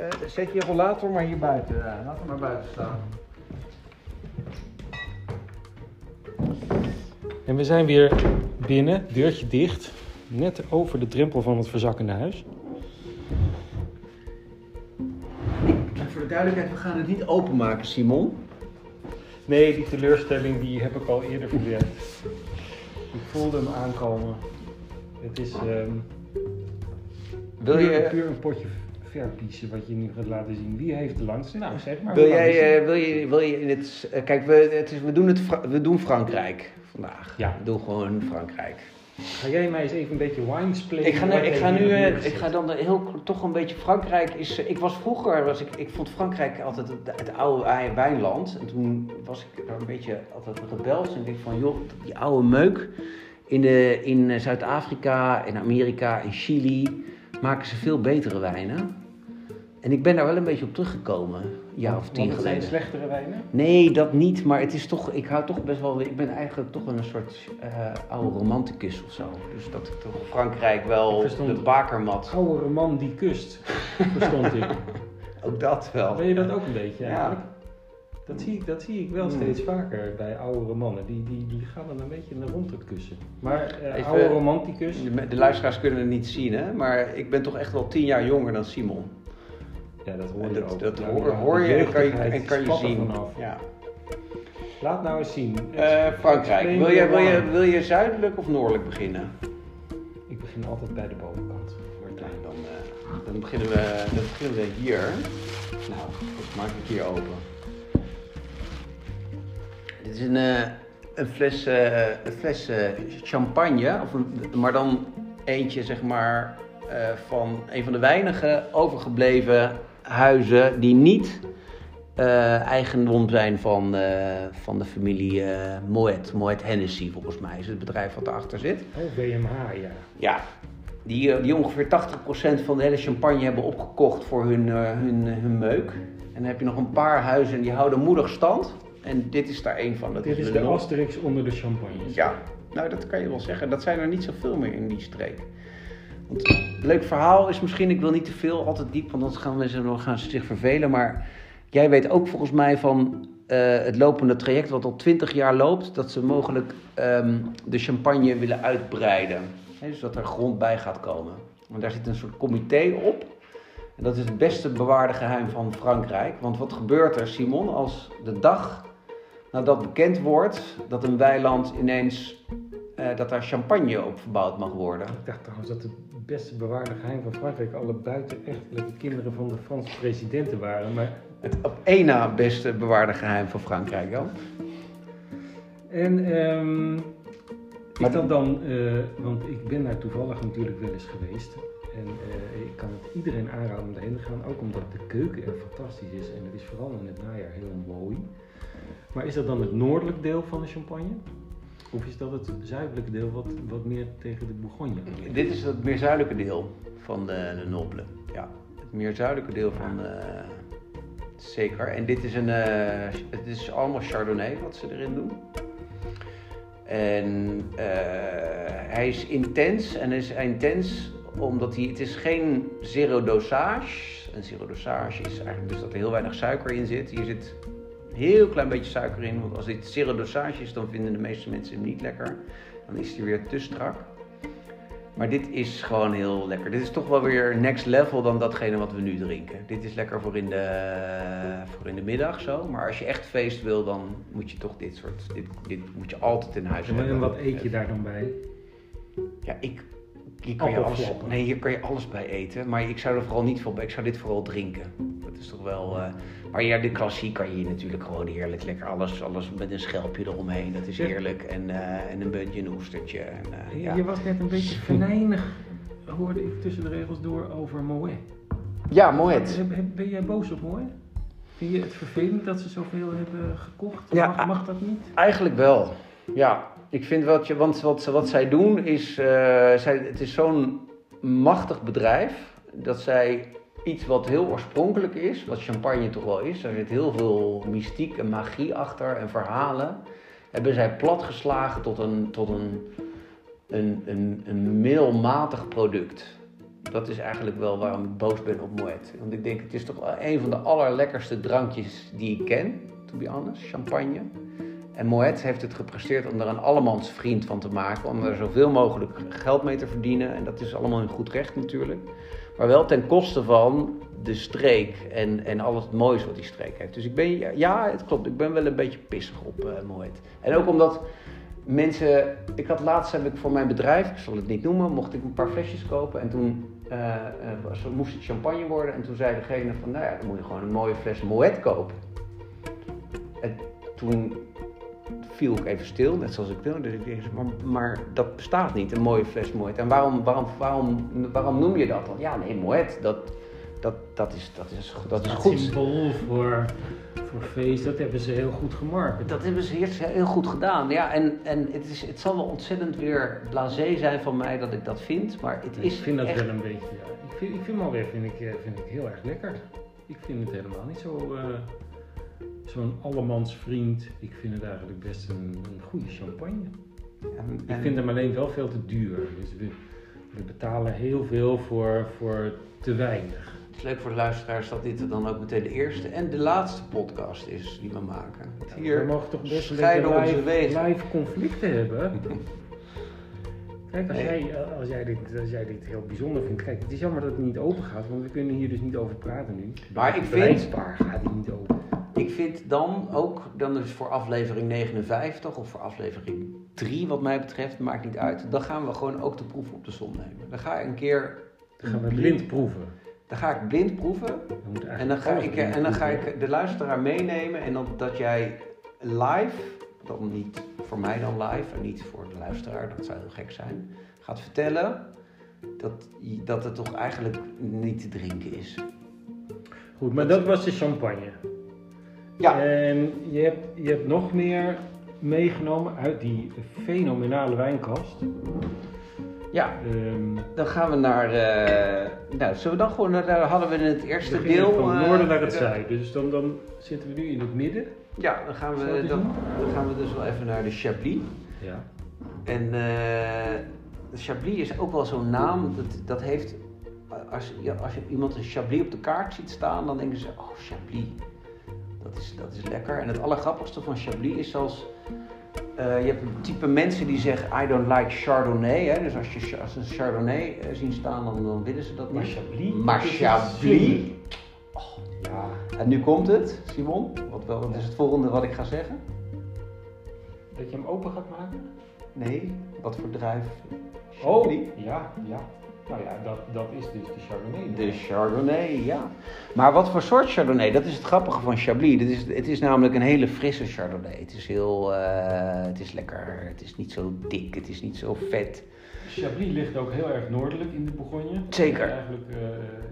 Eh, zet je rollator maar hier buiten. Ja, laat hem maar buiten staan. En we zijn weer binnen, deurtje dicht. Net over de drempel van het verzakkende huis. En voor de duidelijkheid, we gaan het niet openmaken, Simon. Nee, die teleurstelling die heb ik al eerder verwerkt. Ik voelde hem aankomen. Het is ehm Wil je, puur een potje verpiezen wat je nu gaat laten zien. Wie heeft de langste? Nou, zeg maar. wil jij, eh, wil je, wil je in het... eh, kijk, we, het is, we, doen het, we doen Frankrijk vandaag. Ja. We doen gewoon Frankrijk. Ga jij mij eens even een beetje winesplay? Ik ga, nu, ik ga nu, eh, ik ga dan heel, toch een beetje Frankrijk is. eh, Ik was vroeger, was ik, ik vond Frankrijk altijd het, het oude wijn- wijnland. En toen was ik daar een beetje altijd rebels. En ik denk van, joh, die oude meuk. In, de, in eh, Zuid-Afrika, in Amerika, in Chili maken ze veel betere wijnen. En ik ben daar wel een beetje op teruggekomen, een jaar of tien het zijn geleden. slechtere wijnen? Nee, dat niet, maar het is toch, ik hou toch best wel, ik ben eigenlijk toch een soort eh, oude romanticus of zo. Dus dat ik toch Frankrijk wel de bakermat, Oude man die kust, verstond ik. ook dat wel. Ben je dat ook een beetje Ja. Dat zie ik, dat zie ik wel Hmm. steeds vaker bij oudere mannen. Die, die, die gaan dan een beetje naar rond het kussen. Maar eh Even- oude romanticus, De, de luisteraars kunnen het niet zien, hè? maar ik ben toch echt wel tien jaar jonger dan Simon. ja, dat hoor je dat ook. dat hoor, hoor je en kan je, en kan je zien. vanaf. Ja. Laat nou eens zien. Eh, Frankrijk, wil je, wil, je, wil je zuidelijk of noordelijk beginnen? Ik begin altijd bij de bovenkant. Dan, eh, dan, beginnen we, dan beginnen we hier. Nou, dat maak ik hier open. Dit is een, eh, een fles, eh, een fles eh, champagne, of een, maar dan eentje zeg maar van een van de weinige overgebleven huizen die niet eh, eigendom zijn van, van de familie eh Moet. Moet Hennessy volgens mij is het bedrijf wat erachter zit. Oh, WMH, ja. Ja, die, die ongeveer 80% van de hele champagne hebben opgekocht voor hun, hun, hun meuk. En dan heb je nog een paar huizen en die houden moedig stand. En dit is daar één van. Dat Dit is de de Nol. Asterix onder de champagnes. Ja, nou dat kan je wel zeggen. Dat zijn er niet zoveel meer in die streek. Want een leuk verhaal is misschien, ik wil niet te veel altijd diep, want anders gaan mensen dan gaan ze zich vervelen. Maar jij weet ook volgens mij van eh, het lopende traject wat al 20 jaar loopt, dat ze mogelijk ehm, de champagne willen uitbreiden. Hè, dus dat er grond bij gaat komen. En daar zit een soort comité op. En dat is het beste bewaarde geheim van Frankrijk. Want wat gebeurt er, Simon, als de dag nadat bekend wordt dat een weiland ineens eh, dat daar champagne op verbouwd mag worden. Ik dacht trouwens dat het beste bewaarde geheim van Frankrijk alle buitenechtelijke kinderen van de Franse presidenten waren. Maar, Het op één na beste bewaarde geheim van Frankrijk, Jan. en ehm is dat dan, eh, want ik ben daar toevallig natuurlijk wel eens geweest. En eh, ik kan het iedereen aanraden om daarheen te gaan, ook omdat de keuken er fantastisch is. En het is vooral in het najaar heel mooi. Maar is dat dan het noordelijk deel van de champagne? Of is dat het zuidelijke deel wat, wat meer tegen de Bourgogne? Dit is het meer zuidelijke deel van de, de Noble. Ja, het meer zuidelijke deel van. eh, zeker. En dit is een. eh, het is allemaal Chardonnay wat ze erin doen. En eh, hij is intens. En hij is intens omdat hij. Het is geen zero dosage. En zero dosage is eigenlijk dus dat er heel weinig suiker in zit. Hier zit een heel klein beetje suiker in. Want als dit zero dosage is, dan vinden de meeste mensen hem niet lekker. Dan is hij weer te strak. Maar dit is gewoon heel lekker. Dit is toch wel weer next level dan datgene wat we nu drinken. Dit is lekker voor in de, voor in de middag zo. Maar als je echt feest wil, dan moet je toch dit soort... Dit, dit moet je altijd in huis En hebben. wat eet je daar dan bij? Ja, ik... Hier kan, je alles, nee, hier kan je alles bij eten. Maar ik zou er vooral niet voor... Ik zou dit vooral drinken. Dat is toch wel... eh, maar ja, de klassiek kan je hier natuurlijk gewoon heerlijk lekker alles, alles met een schelpje eromheen. Dat is heerlijk. En, eh, en een beetje een oestertje. En, eh, ja. Je was net een beetje venijnig, hoorde ik tussen de regels door, over Moet. ja, Moet. Heb- Ben jij boos op Moet? Vind je het vervelend dat ze zoveel hebben gekocht? Ja, mag, mag dat niet? Eigenlijk wel. Ja, ik vind wat je, want wat, wat zij doen is, eh, zij, het is zo'n machtig bedrijf dat zij iets wat heel oorspronkelijk is, wat champagne toch wel is, daar zit heel veel mystiek en magie achter en verhalen, hebben zij platgeslagen tot een, tot een, een, een, een middelmatig product. Dat is eigenlijk wel waarom ik boos ben op Moet. Want ik denk, het is toch een van de allerlekkerste drankjes die ik ken, to be honest, champagne. En Moet heeft het gepresteerd om er een allemans vriend van te maken. Om er zoveel mogelijk geld mee te verdienen. En dat is allemaal in goed recht natuurlijk. Maar wel ten koste van de streek en, en al het moois wat die streek heeft. Dus ik ben, ja, het klopt. Ik ben wel een beetje pissig op uh, Moet. En ook omdat mensen... Ik had laatst heb ik voor mijn bedrijf, ik zal het niet noemen, mocht ik een paar flesjes kopen. En toen uh, uh, moest het champagne worden. En toen zei degene van, nou ja, dan moet je gewoon een mooie fles Moet kopen. En toen viel ik even stil, net zoals ik wil. Dus ik dacht, maar, maar, dat bestaat niet, een mooie fles Moet. En waarom, waarom, waarom, waarom noem je dat dan? Ja, nee, Moet, dat, dat, dat, is, dat, is, dat is goed. Symbool voor, voor feest, dat hebben ze heel goed gemarket. Dat hebben ze heel goed gedaan. Ja, en, en het, is, het zal wel ontzettend weer blasé zijn van mij dat ik dat vind, maar het is Ik vind dat echt... wel een beetje, ja. Ik vind, ik vind hem alweer vind ik, vind ik heel erg lekker. Ik vind het helemaal niet zo... Uh, zo'n allemans vriend. Ik vind het eigenlijk best een, een goede champagne. En, en... Ik vind hem alleen wel veel te duur. Dus we, we betalen heel veel voor, voor te weinig. Het is leuk voor de luisteraars dat dit dan ook meteen de eerste en de laatste podcast is die we maken. Hier we mogen toch best scheiden live, onze wegen. live conflicten hebben. Kijk, als, nee. jij, als, jij dit, als jij dit heel bijzonder vindt. Kijk, het is jammer dat het niet open gaat, want we kunnen hier dus niet over praten nu. Maar ik vind. gaat die niet open. Ik vind dan ook, dan is voor aflevering 59 of voor aflevering 3 wat mij betreft, maakt niet uit. Dan gaan we gewoon ook de proef op de som nemen. Dan ga ik een keer Dan gaan we blind proeven. Dan ga ik blind proeven. En dan ga ik, en dan ga ik de luisteraar meenemen. En dan, dat jij live, dan niet voor mij dan live en niet voor de luisteraar, dat zou heel gek zijn, gaat vertellen dat, dat het toch eigenlijk niet te drinken is. Goed, maar dat was de champagne. Ja. En je hebt, je hebt nog meer meegenomen uit die fenomenale wijnkast. Ja, Ehm, dan gaan we naar. eh, nou, zullen we dan gewoon. naar- Daar hadden we in het eerste we deel. van het eh, noorden naar het de- zuiden. Dus dan, dan zitten we nu in het midden. Ja, dan gaan, we, dan, gaan we dus wel even naar de Chablis. Ja. En eh de Chablis is ook wel zo'n naam, dat, dat heeft, als, als je iemand een Chablis op de kaart ziet staan, dan denken ze, oh Chablis, dat is, dat is lekker. En het allergrappigste van Chablis is zelfs, eh, je hebt een type mensen die zeggen, I don't like Chardonnay. Hè? Dus als je als ze een Chardonnay eh, zien staan, dan, dan willen ze dat Maar niet. Chablis. Maar dat is Chablis. zoet. Ja. En nu komt het, Simon, wat, wel, wat is het volgende wat ik ga zeggen? Dat je hem open gaat maken? Nee, wat voor druif? Oh, Chablis? ja, ja. Nou ja, dat, dat is dus de Chardonnay. De Chardonnay, ja. Maar wat voor soort Chardonnay? Dat is het grappige van Chablis. Het is, het is namelijk een hele frisse Chardonnay. Het is heel, eh, het is lekker, het is niet zo dik, het is niet zo vet. Chablis ligt ook heel erg noordelijk in de Bourgogne. Zeker. Eigenlijk, eh,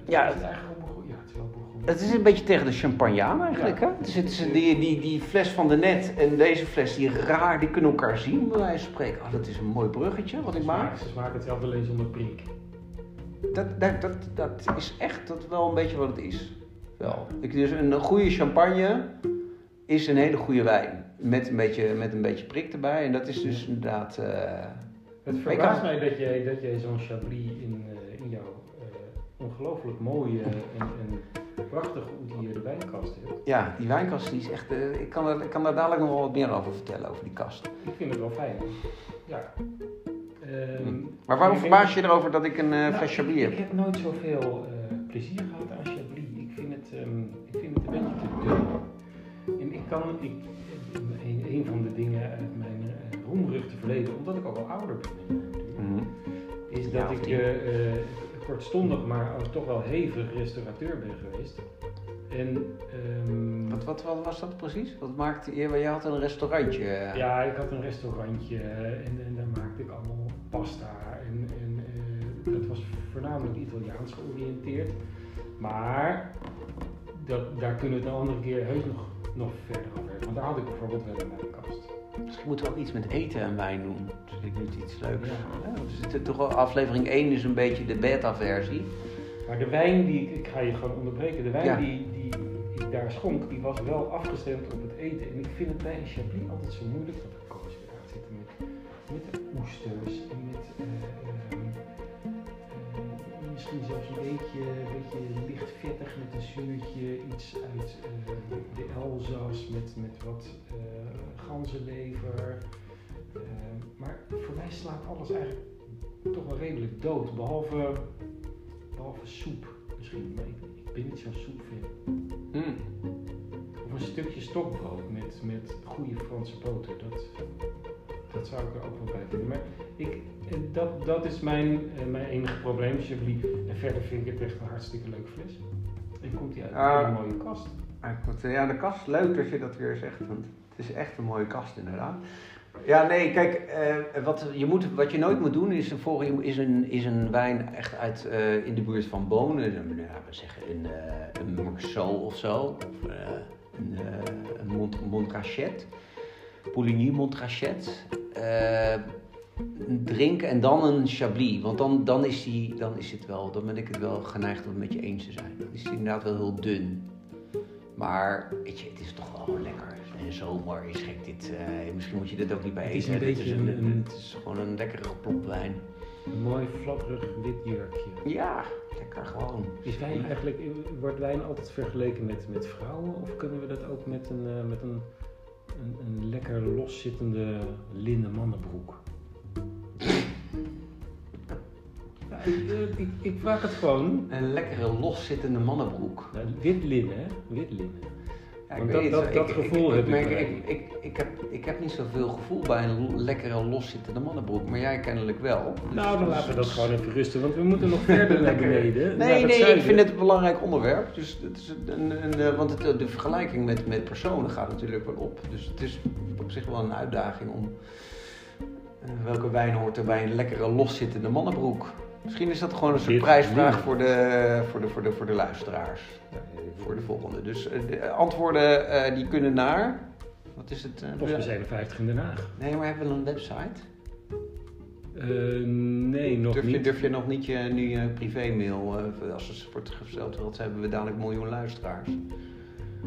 Ja. Is het eigenlijk Bourgogne? Ja, het is wel Bourgogne. Het is een beetje tegen de champagne aan eigenlijk, Ja. hè? Dus het is die, die, die fles van de net en deze fles, die raar, die kunnen elkaar zien, bij wijze van spreken. Oh, dat is een mooi bruggetje wat ik maak. Ze smaken hetzelfde alleen zonder prik. Dat, dat, dat, dat is echt dat wel een beetje wat het is. Wel. Ik, dus een goede champagne is een hele goede wijn. Met een beetje, met een beetje prik erbij. En dat is dus inderdaad. eh, Het verbaast mij dat jij, dat jij zo'n Chablis in, eh, in jouw eh, ongelooflijk mooie en, en prachtig geoutilleerde wijnkast hebt. ja, die wijnkast die is echt. ik, kan er, ik kan daar dadelijk nog wel wat meer over vertellen, over die kast. Ik vind het wel fijn. Ja. Ehm, Maar waarom verbaas je erover dat ik een eh Nou, fles Chablis Ik heb? heb nooit zoveel eh plezier gehad aan Chablis. Ik vind het, ehm, ik vind het een beetje te dun. En ik kan, ik, een, een van de dingen uit mijn uh, roemruchte verleden, omdat ik ook al ouder ben, Mhm. is Ja, dat ik eh, eh, kortstondig, maar ook toch wel hevig restaurateur ben geweest. En ehm, Wat, wat, wat was dat precies? Wat maakte je? Je had een restaurantje. ja, ik had een restaurantje en, en daar maakte ik allemaal pasta. En, en eh, dat was voornamelijk Italiaans georiënteerd. Maar dat, daar kunnen we het een andere keer heus nog, nog verder over hebben. Want daar had ik bijvoorbeeld wel in mijn kast. Misschien moeten we ook iets met eten en wijn doen. Dus ik niet iets leuks. Ja. Ja, zitten toch aflevering 1 is een beetje de beta-versie. Maar de wijn die ik, ik ga je gewoon onderbreken, de wijn Ja. die, die ik daar schonk, die was wel afgestemd op het eten. En ik vind het bij een Chablis altijd zo moeilijk, met oesters en met eh, ehm, eh, misschien zelfs een beetje, een beetje licht vettig met een zuurtje, iets uit eh, de Elzas met, met wat eh ganzenlever. Eh, maar voor mij slaat alles eigenlijk toch wel redelijk dood, behalve Behalve soep misschien, maar ik, ik ben niet zo'n soepfan. Mm. Of een stukje stokbrood met, met goede Franse boter, dat, dat zou ik er ook wel bij vinden. Maar ik, eh, dat, dat is mijn, eh, mijn enige probleem, Chablis. En verder vind ik het echt een hartstikke leuk fles. En komt die uit een Ah. hele mooie kast. Ja, de kast, leuk dat je dat weer zegt, want het is echt een mooie kast inderdaad. Ja, nee, kijk, eh, wat, je moet, wat je nooit moet doen is, een, voor- is, een, is een wijn echt uit eh, in de buurt van Bonen, een, nou, we zeggen een, eh een Marceau of zo, of eh, een, eh een Mont, Montrachet, Pouligny Montrachet, eh, drinken en dan een Chablis, want dan, dan, is die, dan is het wel, dan ben ik het wel geneigd om het met je eens te zijn. Dan is inderdaad wel heel dun. Maar weet je, het is toch wel lekker. En zomer is gek dit. eh, misschien moet je dit ook niet bij Het is eten. een beetje een, een- een- het is gewoon een lekkere plopwijn. Een mooi flatterig wit jurkje. Ja, lekker gewoon. Is wijn eigenlijk, wordt wijn altijd vergeleken met, met vrouwen? Of kunnen we dat ook met een, eh, met een, een, een lekker loszittende linnen mannenbroek? Ja, ik, eh, ik, ik vraag het gewoon. Een lekkere loszittende mannenbroek. Nou, wit linnen, hè? Wit linnen. Ja, Want dat- dat- dat Ik- gevoel ik, heb ik merk- ik, ik, ik, heb, ik heb niet zoveel gevoel bij een lekkere loszittende mannenbroek, maar jij kennelijk wel. Dus- Nou, dan dus- laten we dat gewoon even rusten, want we moeten nog verder naar beneden. naar Nee, nee, ik vind het een belangrijk onderwerp. Dus het is een, een, eh, want het, de vergelijking met, met personen gaat natuurlijk wel op. Dus het is op zich wel een uitdaging om eh, welke wijn hoort er bij een lekkere loszittende mannenbroek. Misschien is dat gewoon een soort prijsvraag voor de, voor, de, voor, de, voor de luisteraars. Voor de volgende. Dus eh, de antwoorden eh, die kunnen naar. Wat is het? eh, Postbus 51 in Den Haag. Nee, maar hebben we een website? Eh, nee, nog Durf je, niet. durf je nog niet je, nu je privémail, eh, als het wordt gesteld wordt, hebben we dadelijk miljoen luisteraars.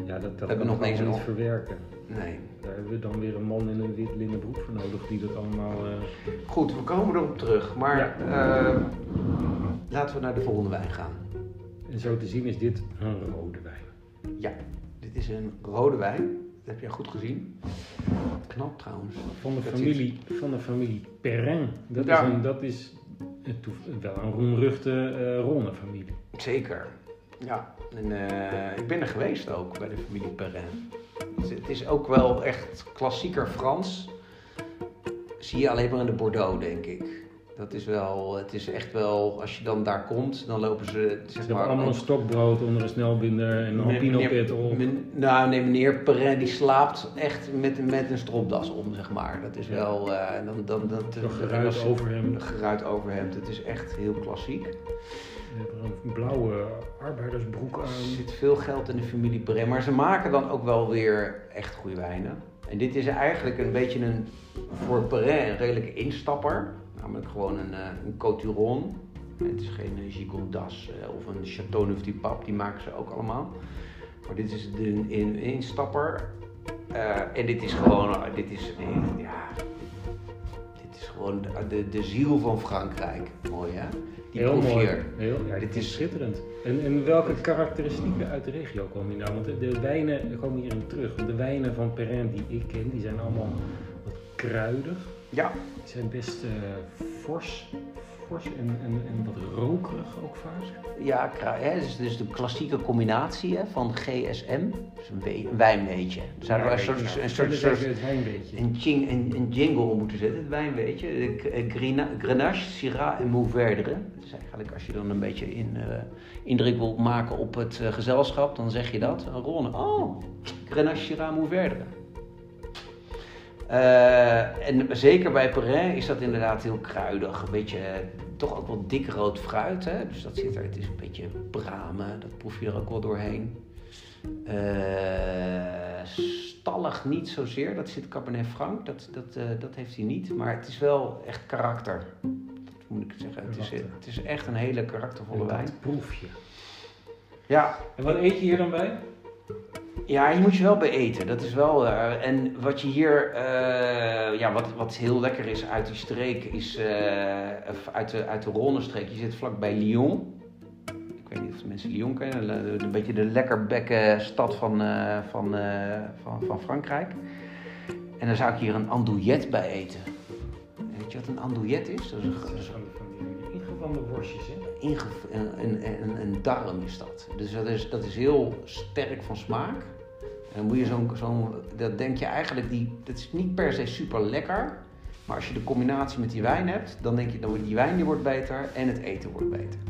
Ja, dat, dat hebben kan nog niet verwerken. Nee. Daar hebben we dan weer een man in een wit linnen broek voor nodig die dat allemaal... eh, Goed, we komen erop terug. Maar eh, laten we naar de volgende wijn gaan. En zo te zien is dit een rode wijn. Ja, dit is een rode wijn. Dat heb je goed gezien. Knap trouwens. Van de Dat familie, van de familie Perrin. Dat Ja. is, een, dat is een wel een roemruchte eh Ronne-familie. Zeker. Ja, en eh, ik ben er geweest ook bij de familie Perrin. Het is- Het is ook wel echt klassieker Frans. Zie je alleen maar in de Bordeaux, denk ik. Dat is wel, het is echt wel, als je dan daar komt, dan lopen ze, Ze zeg hebben maar... allemaal een stokbrood onder een snelbinder en een men- nou, nee, meneer Perrin die slaapt echt met, met een stropdas om, zeg maar. Dat is wel, eh, dan, dan, dat, Een geruit overhemd. Geruit overhemd. Het is echt heel klassiek. Een blauwe arbeidersbroek Er aan. zit veel geld in de familie Perrin, maar ze maken dan ook wel weer echt goede wijnen. En dit is eigenlijk een beetje een, voor Perrin een redelijke instapper. Namelijk gewoon een, eh, een Coturon. Het is geen Gigondas eh, of een Chateau Neuf du Pape, die maken ze ook allemaal. Maar dit is een, instapper. Eh, en dit is gewoon, dit is, ja, dit is gewoon de, de ziel van Frankrijk. Mooi hè? Die Heel proef mooi. hier. Heel, ja, Dit is schitterend. En, en welke karakteristieken uit de regio komen hier nou? Want de, de wijnen komen hierin terug. De wijnen van Perrin die ik ken, die zijn allemaal wat kruidig. Ja, Die zijn best eh, fors, fors en, en, en wat rokerig ook vaak. Ja, hè, dus, dus de klassieke combinatie hè, van GSM, dus een, we- een wijnweetje. Dus we een soort, een soort, soort het wijnbeetje. een, jing, een, een jingle moeten zetten, het wijnweetje. De eh, Grena- Grenache, Syrah en Mourvèdre. Dus eigenlijk als je dan een beetje in, eh, indruk wil maken op het eh, gezelschap, dan zeg je dat. Oh, Grenache, Syrah, Mourvèdre. Eh, en zeker bij Perrin is dat inderdaad heel kruidig. Een beetje, eh, toch ook wel dik rood fruit. Hè? Dus dat zit er, het is een beetje bramen, dat proef je er ook wel doorheen. Eh, stallig niet zozeer, dat zit Cabernet Franc, dat, dat, dat heeft hij niet. Maar het is wel echt karakter, dat moet ik zeggen. Het is, het is echt een hele karaktervolle wijn. Dat proef je. Ja, En wat eet je hier dan bij? Ja, je moet je wel bij eten. Dat is wel. eh, en wat je hier. eh, ja, wat, wat heel lekker is uit die streek. Is. eh, uit de, uit de Rhône-streek. Je zit vlakbij Lyon. Ik weet niet of de mensen Lyon kennen. Een, een beetje de lekkerbekke stad van, van, van, van Frankrijk. En dan zou ik hier een andouillette bij eten. Weet je wat een andouillette is? Dat is een, dat is Van, van die worstjes, hè? Een, een, een, een darm is dat. Dus dat is, dat is heel sterk van smaak. En moet je zo'n, zo'n dat denk je eigenlijk, die, dat is niet per se super lekker. Maar als je de combinatie met die wijn hebt, dan denk je, dan wordt die wijn die wordt beter en het eten wordt beter.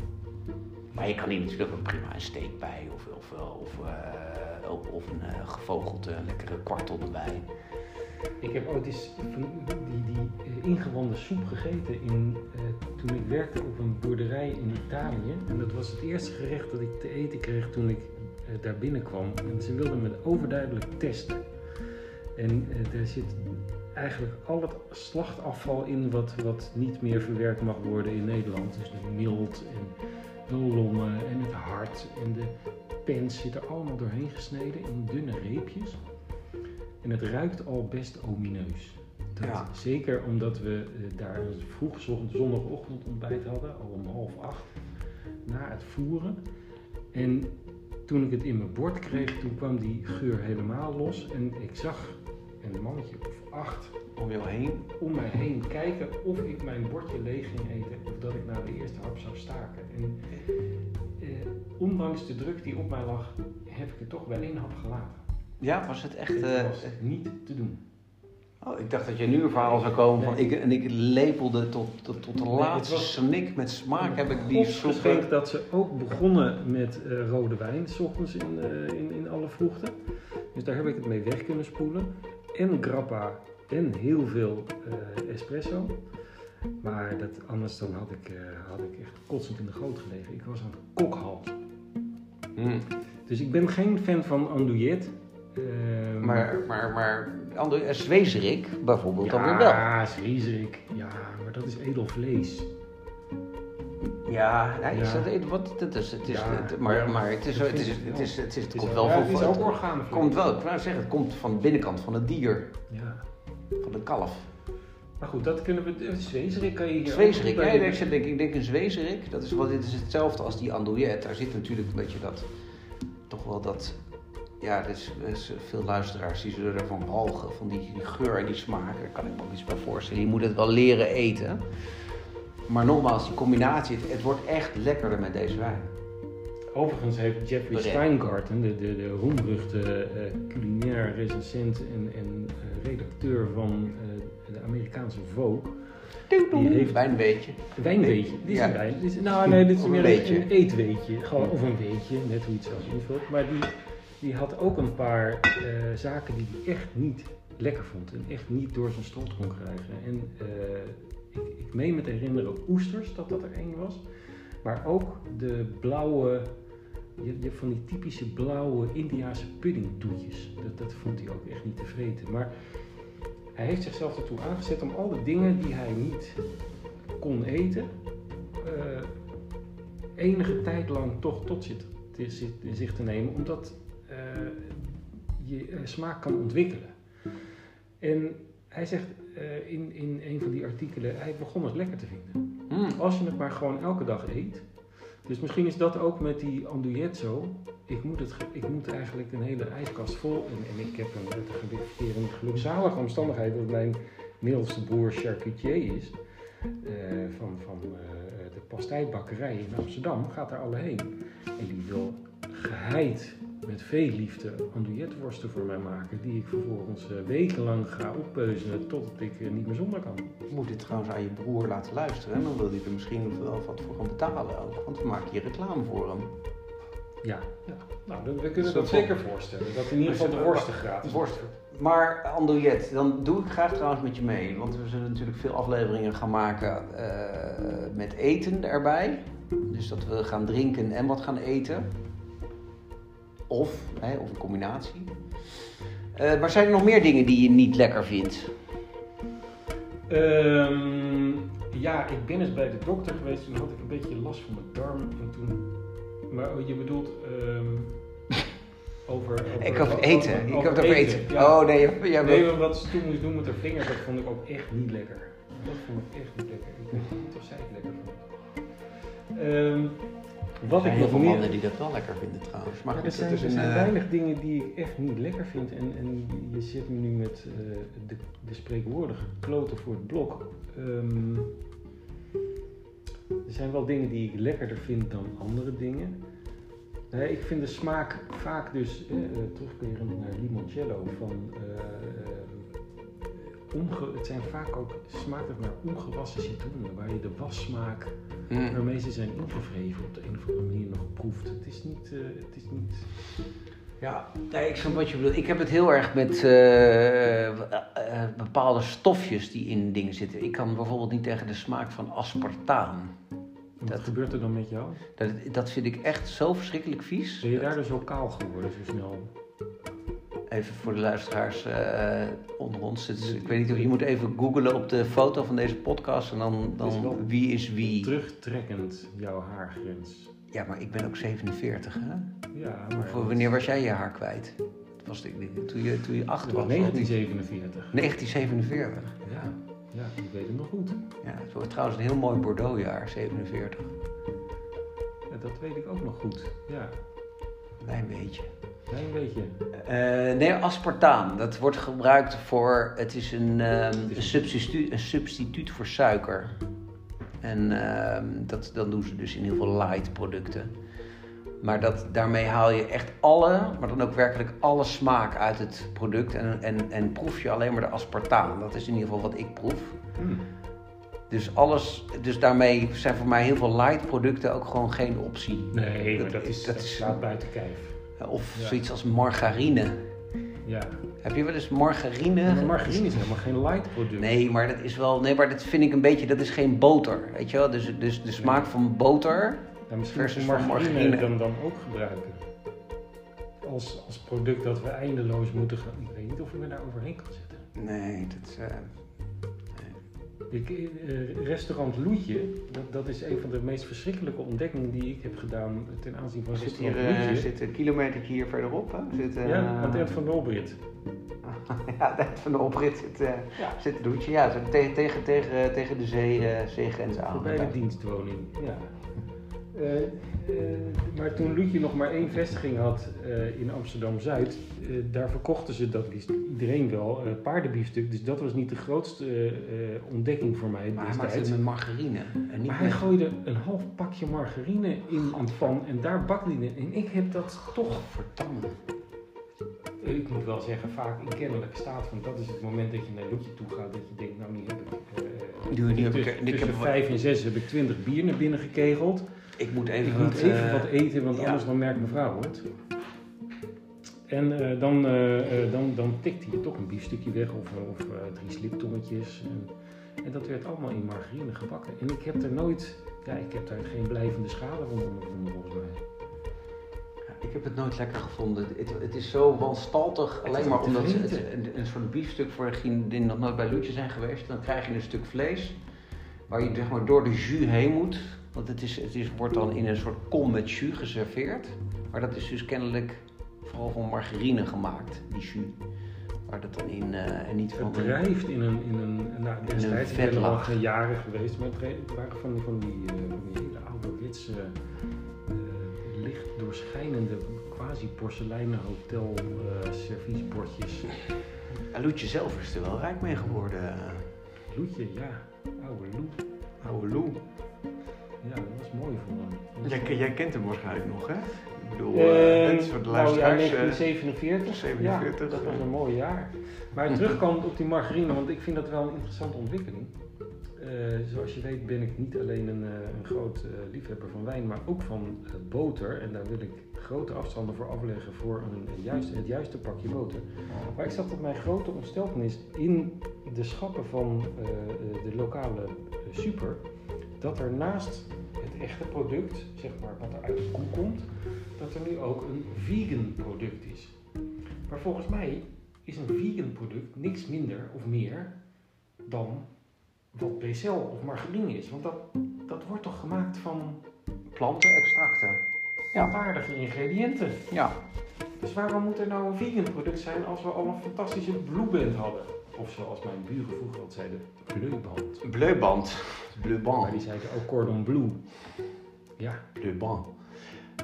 Maar je kan hier natuurlijk ook prima een steak bij of, of, of, eh, of, of een eh, gevogelde lekkere kwartel erbij. Ik heb ooit eens die, die eh, ingewanden soep gegeten in, eh, toen ik werkte op een boerderij in Italië. En dat was het eerste gerecht dat ik te eten kreeg toen ik eh, daar binnenkwam. En ze wilden me overduidelijk testen. En daar zit eigenlijk al het slachtafval in wat, wat niet meer verwerkt mag worden in Nederland. Dus de mild en de longen en het hart en de pens zit er allemaal doorheen gesneden in dunne reepjes. En het ruikt al best omineus. Dat, Ja. Zeker omdat we eh, daar vroeg zon- zondagochtend ontbijt hadden, al om half acht, na het voeren. En toen ik het in mijn bord kreeg, toen kwam die geur helemaal los. En ik zag een mannetje of acht Om jou heen. om mij heen kijken of ik mijn bordje leeg ging eten of dat ik na de eerste hap zou staken. En eh, ondanks de druk die op mij lag, heb ik het toch bij één hap gelaten. Ja, was het echt... Het eh, was niet te doen. oh, ik dacht dat je nu een verhaal zou komen van... Nee. Ik, en ik lepelde tot, tot, tot de Nee, laatste was- snik met smaak heb ik die soep... geschenk dat ze ook begonnen met eh, rode wijn, s ochtends in, eh, in, in alle vroegte. Dus daar heb ik het mee weg kunnen spoelen. En grappa en heel veel espresso. Maar dat, anders dan had ik, had ik echt kotsend in de goot gelegen. Ik was aan het kokhals. Mm. Dus ik ben geen fan van andouillet. Ehm, Maar, maar, maar andere, eh, zwezerik bijvoorbeeld dan weer wel. Ja, zwiezerik. Ja, maar dat is edel vlees. Ja, nee, is Ja. dat, wat, dat is, het is, Ja, het- maar, ja, maar het is, het is, het is, het is, het komt wel- ja, van, het is ook orgaanvlees. komt wel, ik wou zeggen, het komt van de binnenkant van het dier, Ja. van de kalf. Maar goed, dat kunnen we. eh, Zwezerik kan je hier. Zwezerik, ja, ik zeg, denk, ik denk een zwezerik, dat is, wel, dit is hetzelfde als die andouillet. Daar zit natuurlijk een beetje dat, toch wel dat, ja, er is, er is veel luisteraars die zullen ervan walgen, van die, die geur en die smaak. Daar kan ik me ook iets bij voorstellen. Je moet het wel leren eten. Maar nogmaals, die combinatie, het, het wordt echt lekkerder met deze wijn. Overigens heeft Jeffrey. Steingarten, de, de, de roemruchte eh, culinair recensent en, en eh, redacteur van eh, de Amerikaanse Vogue, Die heeft- Wijnweetje. wijnweetje. Dit is Ja. een wijn. Dit is, nou, nee, dit is meer een, een eetweetje. Gewoon, of een weetje, net hoe je het zelf invult. Maar die, die had ook een paar eh, zaken die hij echt niet lekker vond. En echt niet door zijn strot kon krijgen. En eh, ik, ik meen me te herinneren oesters, dat dat er één was. Maar ook de blauwe, je, van die typische blauwe Indiaanse puddingtoetjes. Dat, dat vond hij ook echt niet te vreten. Maar hij heeft zichzelf ertoe aangezet om al de dingen die hij niet kon eten, eh, enige tijd lang toch tot zich te, zich- te nemen, omdat je eh, smaak kan ontwikkelen. En hij zegt eh, in, in een van die artikelen, hij begon het lekker te vinden. Mm. Als je het maar gewoon elke dag eet. Dus misschien is dat ook met die andouillet zo. Ik moet, het, ik moet eigenlijk een hele ijskast vol. En, en ik heb een, ge- een gelukzalige omstandigheid dat mijn middelste broer charcutier is. eh, van van eh, de pastijbakkerij in Amsterdam. Gaat daar alle heen. En die wil geheid met veel liefde andouilletworsten voor mij maken. Die ik vervolgens eh, wekenlang ga oppeuzelen totdat ik eh, niet meer zonder kan. Je moet dit trouwens aan je broer laten luisteren. En dan wil hij er misschien wel wat voor gaan betalen ook. Want we maken hier reclame voor hem. Ja, ja. nou, we kunnen Zo dat zeker voorstellen. Dat in ieder geval de worsten gratis Worst. wordt. Maar andouillet, dan doe ik graag trouwens met je mee. Want we zullen natuurlijk veel afleveringen gaan maken eh, met eten erbij. Dus dat we gaan drinken en wat gaan eten. Of, hè, of een combinatie. Eh, maar zijn er nog meer dingen die je niet lekker vindt? Ehm, ja, ik ben eens bij de dokter geweest. Toen had ik een beetje last van mijn darm. En toen... Maar oh, je bedoelt ehm, over, over... Ik over eten. Ik heb het over eten. Ja. Oh nee, jij jij Nee, maar wat ze toen moest doen met haar vingers, dat vond ik ook echt niet lekker. Dat vond ik echt niet lekker. Ik weet niet of zij het lekker vond. Ehm, wat ik nog veel meer... mannen die dat wel lekker vinden trouwens. Maar er zijn, er eh, weinig dingen die ik echt niet lekker vind. En, en je zit me nu met eh, de, de spreekwoordige kloten voor het blok. Ehm, er zijn wel dingen die ik lekkerder vind dan andere dingen. Nee, ik vind de smaak vaak dus, eh, eh, terugkerend naar limoncello, van... onge- het zijn vaak ook, smaakt het naar ongewassen citroenen, waar je de wassmaak mm. waarmee ze zijn ingevreven op de een of andere manier nog proeft. Het is niet. eh, het is niet Ja, nee, ik snap wat je bedoelt. Ik heb het heel erg met eh, eh, bepaalde stofjes die in dingen zitten. Ik kan bijvoorbeeld niet tegen de smaak van aspartaan. wat Dat- gebeurt er dan met jou? Dat, dat vind ik echt zo verschrikkelijk vies. Ben je daardoor zo kaal geworden zo snel? Even voor de luisteraars eh, onder ons. Ik weet niet of je moet even googlen op de foto van deze podcast en dan, is dan wie is wie. Terugtrekkend jouw haargrens. Ja, maar ik ben ook 47, hè? Ja, maar. Voor wanneer was jij je haar kwijt? Dat was ik, ik, toen je, toen je acht was. was of niet? 1947. 1947. Ja, ja, ik weet het nog goed. Ja, het wordt trouwens een heel mooi Bordeauxjaar, 47. Ja, dat weet ik ook nog goed. Ja, Klein beetje. Klein beetje. Eh, nee, aspartaan. Dat wordt gebruikt voor. Het is een, ehm, een, substituut, een substituut voor suiker. En ehm, dat, dat doen ze dus in heel veel light producten. Maar dat, daarmee haal je echt alle, maar dan ook werkelijk alle smaak uit het product. En, en, en proef je alleen maar de aspartaan. Dat is in ieder geval wat ik proef. Hmm. Dus alles, dus daarmee zijn voor mij heel veel light producten ook gewoon geen optie. Nee, maar Dat- dat, is, dat dat is- staat buiten kijf. Of Ja. zoiets als margarine. Ja. Heb je wel eens margarine? Maar margarine is helemaal geen light product. Nee, maar dat is wel. Nee, maar dat vind ik een beetje. Dat is geen boter. Weet je wel? Dus, dus de smaak van boter. Ja, misschien versus van margarine, dan, dan ook gebruiken. Als, als product dat we eindeloos moeten gaan. Ik weet niet of ik me daar overheen kan zetten. Nee, dat is. Eh, Ik, eh, restaurant Loetje, dat, dat is een van de meest verschrikkelijke ontdekkingen die ik heb gedaan ten aanzien van zit restaurant hier eh, Loetje. zit een kilometer hier verderop. Hè? Zit, eh, ja, aan het eind van Nolbrit. ja, het eind van de oprit zit, eh Ja. zit het doetje. Ja, zit tegen, tegen, tegen, tegen de zee, eh, zeegrens aan. Voorbij de dienstwoning, ja. Eh, maar toen Loetje nog maar één vestiging had eh, in Amsterdam-Zuid, eh, daar verkochten ze, dat wist iedereen wel, paardenbiefstuk. Dus dat was niet de grootste ontdekking voor mij Maar hij maakt destijds. het met margarine. En niet Maar hij met... gooide een half pakje margarine in een pan en daar bakte hij het. En ik heb dat toch, Verdamme. ik moet wel zeggen, vaak in kennelijke staat van dat is het moment dat je naar Loetje toe gaat, dat je denkt, nou nu heb ik... Nu- nu heb ik- tussen ik heb tussen vijf en zes heb ik twintig bier naar binnen gekegeld. Ik moet even, Ik moet wat, even eh, wat eten, want ja. anders dan merkt mevrouw het. En eh, dan, eh, eh, dan, dan tikte je toch een biefstukje weg of, of drie sliptongetjes. En, en dat werd allemaal in margarine gebakken. En ik heb er nooit, ja, ik heb daar geen blijvende schade van ondervonden volgens mij. Ik heb het nooit lekker gevonden. Het, het is zo wanstaltig, Het alleen maar omdat het, een, een soort biefstuk voor degenen die nog nooit bij Loetje zijn geweest. Dan krijg je een stuk vlees waar je zeg maar, door de jus heen moet. Want het, is, het is, wordt dan in een soort kom met jus geserveerd. Maar dat is dus kennelijk vooral van margarine gemaakt, die jus. Waar dat dan in, eh, en niet van... Het drijft in een, in een nou, destijds, ben er al geen jaren geweest, maar het waren van, van, die, eh, die hele ouderwetse, eh, licht doorschijnende, quasi porseleinen hotel serviesbordjes. Loetje zelf is er wel rijk mee geworden. Loetje, ja, oude Loe. Oude Lou. Ja, dat was mooi voor hem. Jij, jij kent hem waarschijnlijk nog, hè? Ik bedoel, is voor de nou ja, luisteraars. eh, 1947. 47, Ja, dat was een mooi jaar. Maar terugkomend op die margarine, want ik vind dat wel een interessante ontwikkeling. Eh, zoals je weet ben ik niet alleen een, eh, een groot liefhebber van wijn, maar ook van boter. En daar wil ik grote afstanden voor afleggen voor een, een juist, het juiste pakje boter. Maar ik zag tot mijn grote ontsteltenis in de schappen van de lokale super, dat er naast het echte product, zeg maar wat er uit de koe komt, dat er nu ook een vegan product is. Maar volgens mij is een vegan product niks minder of meer dan wat becel of margarine is. Want dat, dat wordt toch gemaakt van Plantenextracten. Ja. waardige ingrediënten. Ja. Dus waarom moet er nou een vegan product zijn als we al een fantastische blueband hadden? Of zoals mijn buren vroeger altijd zeiden, bleuband. Bleuband. Bleuband. Maar die zeiden ook cordon bleu. Ja, Le Ban.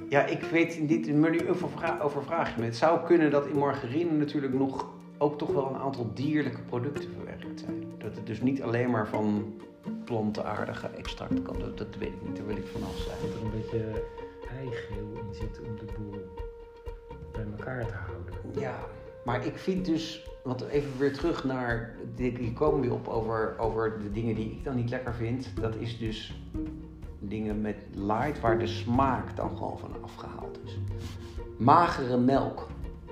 Ja, ik weet niet, maar nu overvra- overvraag je me. Het zou kunnen dat in margarine natuurlijk nog ook toch wel een aantal dierlijke producten verwerkt zijn. Dat het dus niet alleen maar van plantenaardige extract kan. Dat, dat weet ik niet, daar wil ik vanaf zijn. dat er een beetje eigeel in zit om de boel bij elkaar te houden. Ja, maar ik vind dus, want even weer terug naar, hier komen we op over, over de dingen die ik dan niet lekker vind. Dat is dus dingen met light waar de smaak dan gewoon van afgehaald is. Magere melk.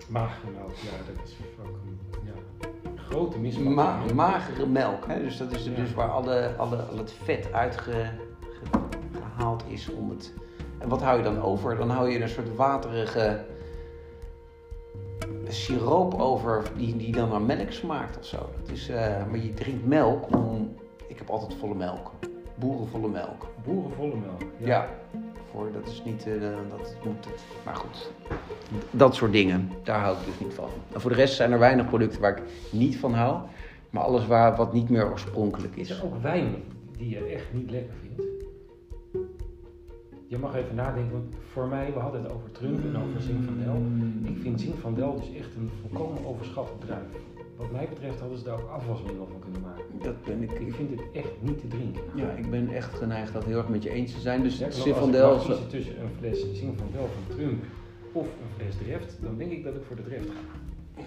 Magermelk, ja, dat is ook een ja, grote misvatting. Ma- magere melk, hè? dus dat is Ja. dus waar alle, alle, al het vet uitgehaald is om het. En wat hou je dan over? Dan hou je een soort waterige siroop over die, die dan naar melk smaakt of zo. Dat is, eh, maar je drinkt melk om. Ik heb altijd volle melk. Boerenvolle melk. Boerenvolle melk. Ja. Voor, dat is niet. eh, dat moet het. Maar goed. Dat soort dingen. Daar hou ik dus niet van. En voor de rest zijn er weinig producten waar ik niet van hou. Maar alles waar, wat niet meer oorspronkelijk Is is. er ook wijn die je echt niet lekker vindt? Je mag even nadenken, want voor mij, we hadden het over Trump en over Zinfandel. Ik vind Zinfandel dus echt een volkomen overschatte druif. wat mij betreft hadden ze daar ook afwasmiddel van kunnen maken. Dat ben ik. Ik vind het echt niet te drinken. Ja, ik ben echt geneigd dat heel erg met je eens te zijn. Dus Sterker nog, Zinfandel... Als ik mag kiezen tussen een fles Zinfandel van Trump of een fles Dreft, dan denk ik dat ik voor de Dreft ga.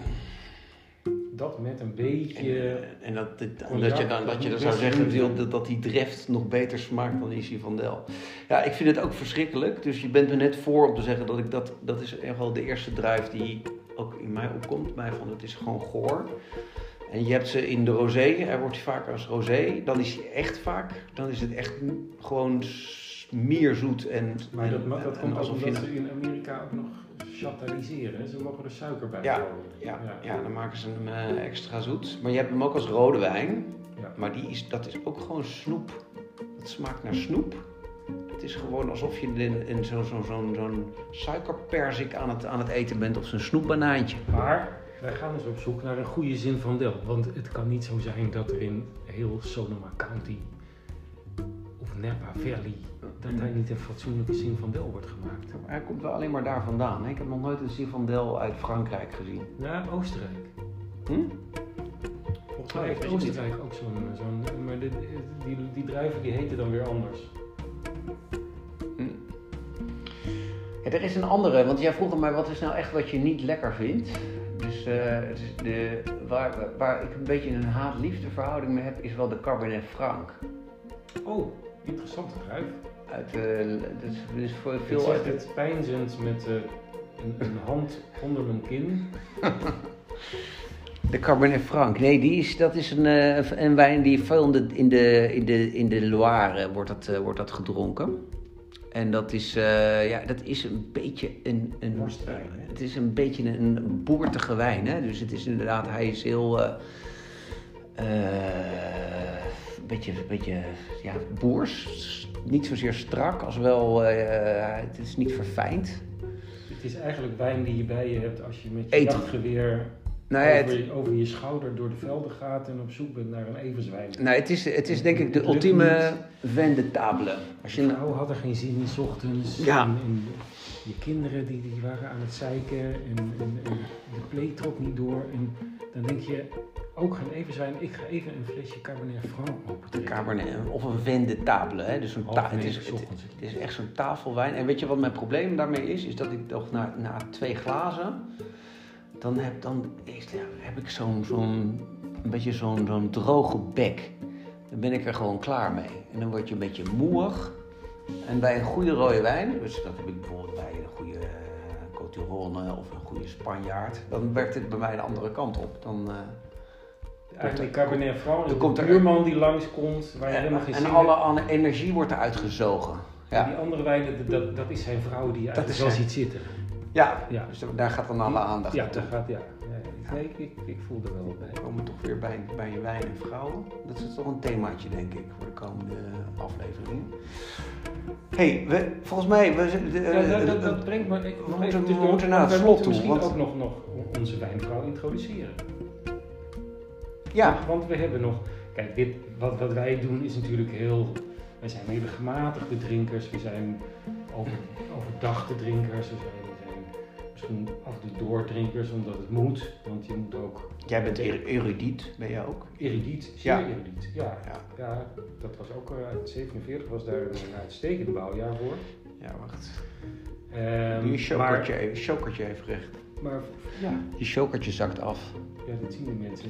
Dat met een beetje... En, en dat, dit- dat je dan, dat je dan zou zeggen dat, dat die dreft nog beter smaakt dan die Zinfandel. Ja, ik vind het ook verschrikkelijk. Dus je bent me net voor om te zeggen dat ik dat... Dat is echt wel de eerste druif die ook in mij opkomt. Mij van het is gewoon goor. En je hebt ze in de rosé. Hij wordt vaak als rosé. Dan is hij echt vaak... Dan is het echt gewoon smierzoet en... Maar dat, en- dat komt alsof je... ze in Amerika ook nog chatariseren. Ze mogen er suiker bij Ja. Ja, ja, dan maken ze hem eh, extra zoet. Maar je hebt hem ook als rode wijn. Ja. Maar die is, dat is ook gewoon snoep. Dat smaakt naar snoep. Het is gewoon alsof je in, in zo'n zo, zo, suikerperzik aan het, aan het eten bent of zo'n snoepbanaantje. Maar wij gaan dus op zoek naar een goede zin van Del. Want het kan niet zo zijn dat er in heel Sonoma County Napa Valley, dat daar niet een fatsoenlijke zin van Del wordt gemaakt. Hij komt wel alleen maar daar vandaan. hè. Ik heb nog nooit een Zinfandel uit Frankrijk gezien. Ja, Oostenrijk. Hm? Volgens mij heeft. Oostenrijk ook zo'n... zo'n maar die, die, die druiven die heten dan weer anders. Ja, er is een andere, want jij vroeg mij wat is nou echt wat je niet lekker vindt. Dus eh, de, waar, waar ik een beetje een haat-liefde verhouding mee heb, is wel de Cabernet Franc. Oh, interessante druif. Uit, eh, dus, dus voor veel uit het pijnzend met eh, een, een hand onder mijn kin. De Cabernet Franc. Nee, die is, dat is een, eh, een wijn die veel in de, in de, in de, in de Loire wordt dat, wordt dat gedronken. En dat is, ja, dat is een beetje een, een, Worstwijn, hè? het is een beetje een boertige wijn. Hè? Dus het is inderdaad, hij is heel, een beetje, beetje ja, boers. Niet zozeer strak, als wel, eh, het is niet verfijnd. Het is eigenlijk wijn die je bij je hebt als je met je Eten. jachtgeweer Nou over, het, over je schouder door de velden gaat en op zoek bent naar een everzwijn. nou, het, is, het is denk ik de ultieme vin de table. Als je, vrouw had er geen zin in, 's ochtends. Ja. En, en je kinderen die, die waren aan het zeiken en, en, en de play trok niet door. En dan denk je, ook geen everzwijn, ik ga even een flesje Cabernet Franc open Cabernet of een vin de table. Hè? Dus een ta- het, is, het, het is echt zo'n tafelwijn. En weet je wat mijn probleem daarmee is? Is dat ik toch na, na twee glazen, dan heb, dan is, ja, heb ik zo'n, zo'n, een beetje zo'n, zo'n droge bek. Dan ben ik er gewoon klaar mee. En dan word je een beetje moeig. En bij een goede rode wijn, dus dat heb ik bijvoorbeeld bij een goede uh, Coturone of een goede Spanjaard, dan werkt het bij mij de andere kant op. Dan, eh, Eigenlijk Cabernet Franc, Dan de komt buurman die langskomt, waar je en helemaal geen en alle, energie wordt eruit gezogen. Die Ja, andere wijnen, dat, dat, is zijn vrouw die Dat eigenlijk wel ziet zitten. ja. Ja. dus daar gaat dan alle aandacht Ja, daar gaat, ja. Ja. Nee, ik, ik, ik voel er wel wat bij. We komen toch weer bij, bij je wijn en vrouwen. Dat is toch een themaatje, denk ik, voor de komende afleveringen. hey, we, volgens mij... We, de- Ja, dat, dat, eh, dat brengt me... Ik, we moeten- even we moeten naar het slot moeten toe, misschien want- ook nog, nog onze wijnvrouw introduceren. ja, Want we hebben nog... Kijk, dit, wat, wat wij doen is natuurlijk heel... Wij zijn hele gematigde drinkers. We zijn over, overdachte drinkers. We zijn misschien af en toe doordrinkers omdat het moet. Want je moet ook jij bent er- erudiet, ben je ook? erudiet, zeer Ja. erudiet. Ja. Ja. Ja, dat was ook eh, uit 47 was daar een uitstekend bouwjaar voor. Ja, wacht. Ehm, Doe je chokertje even, chokertje even recht. maar ja, Je chokertje zakt af. ja, dat zien de mensen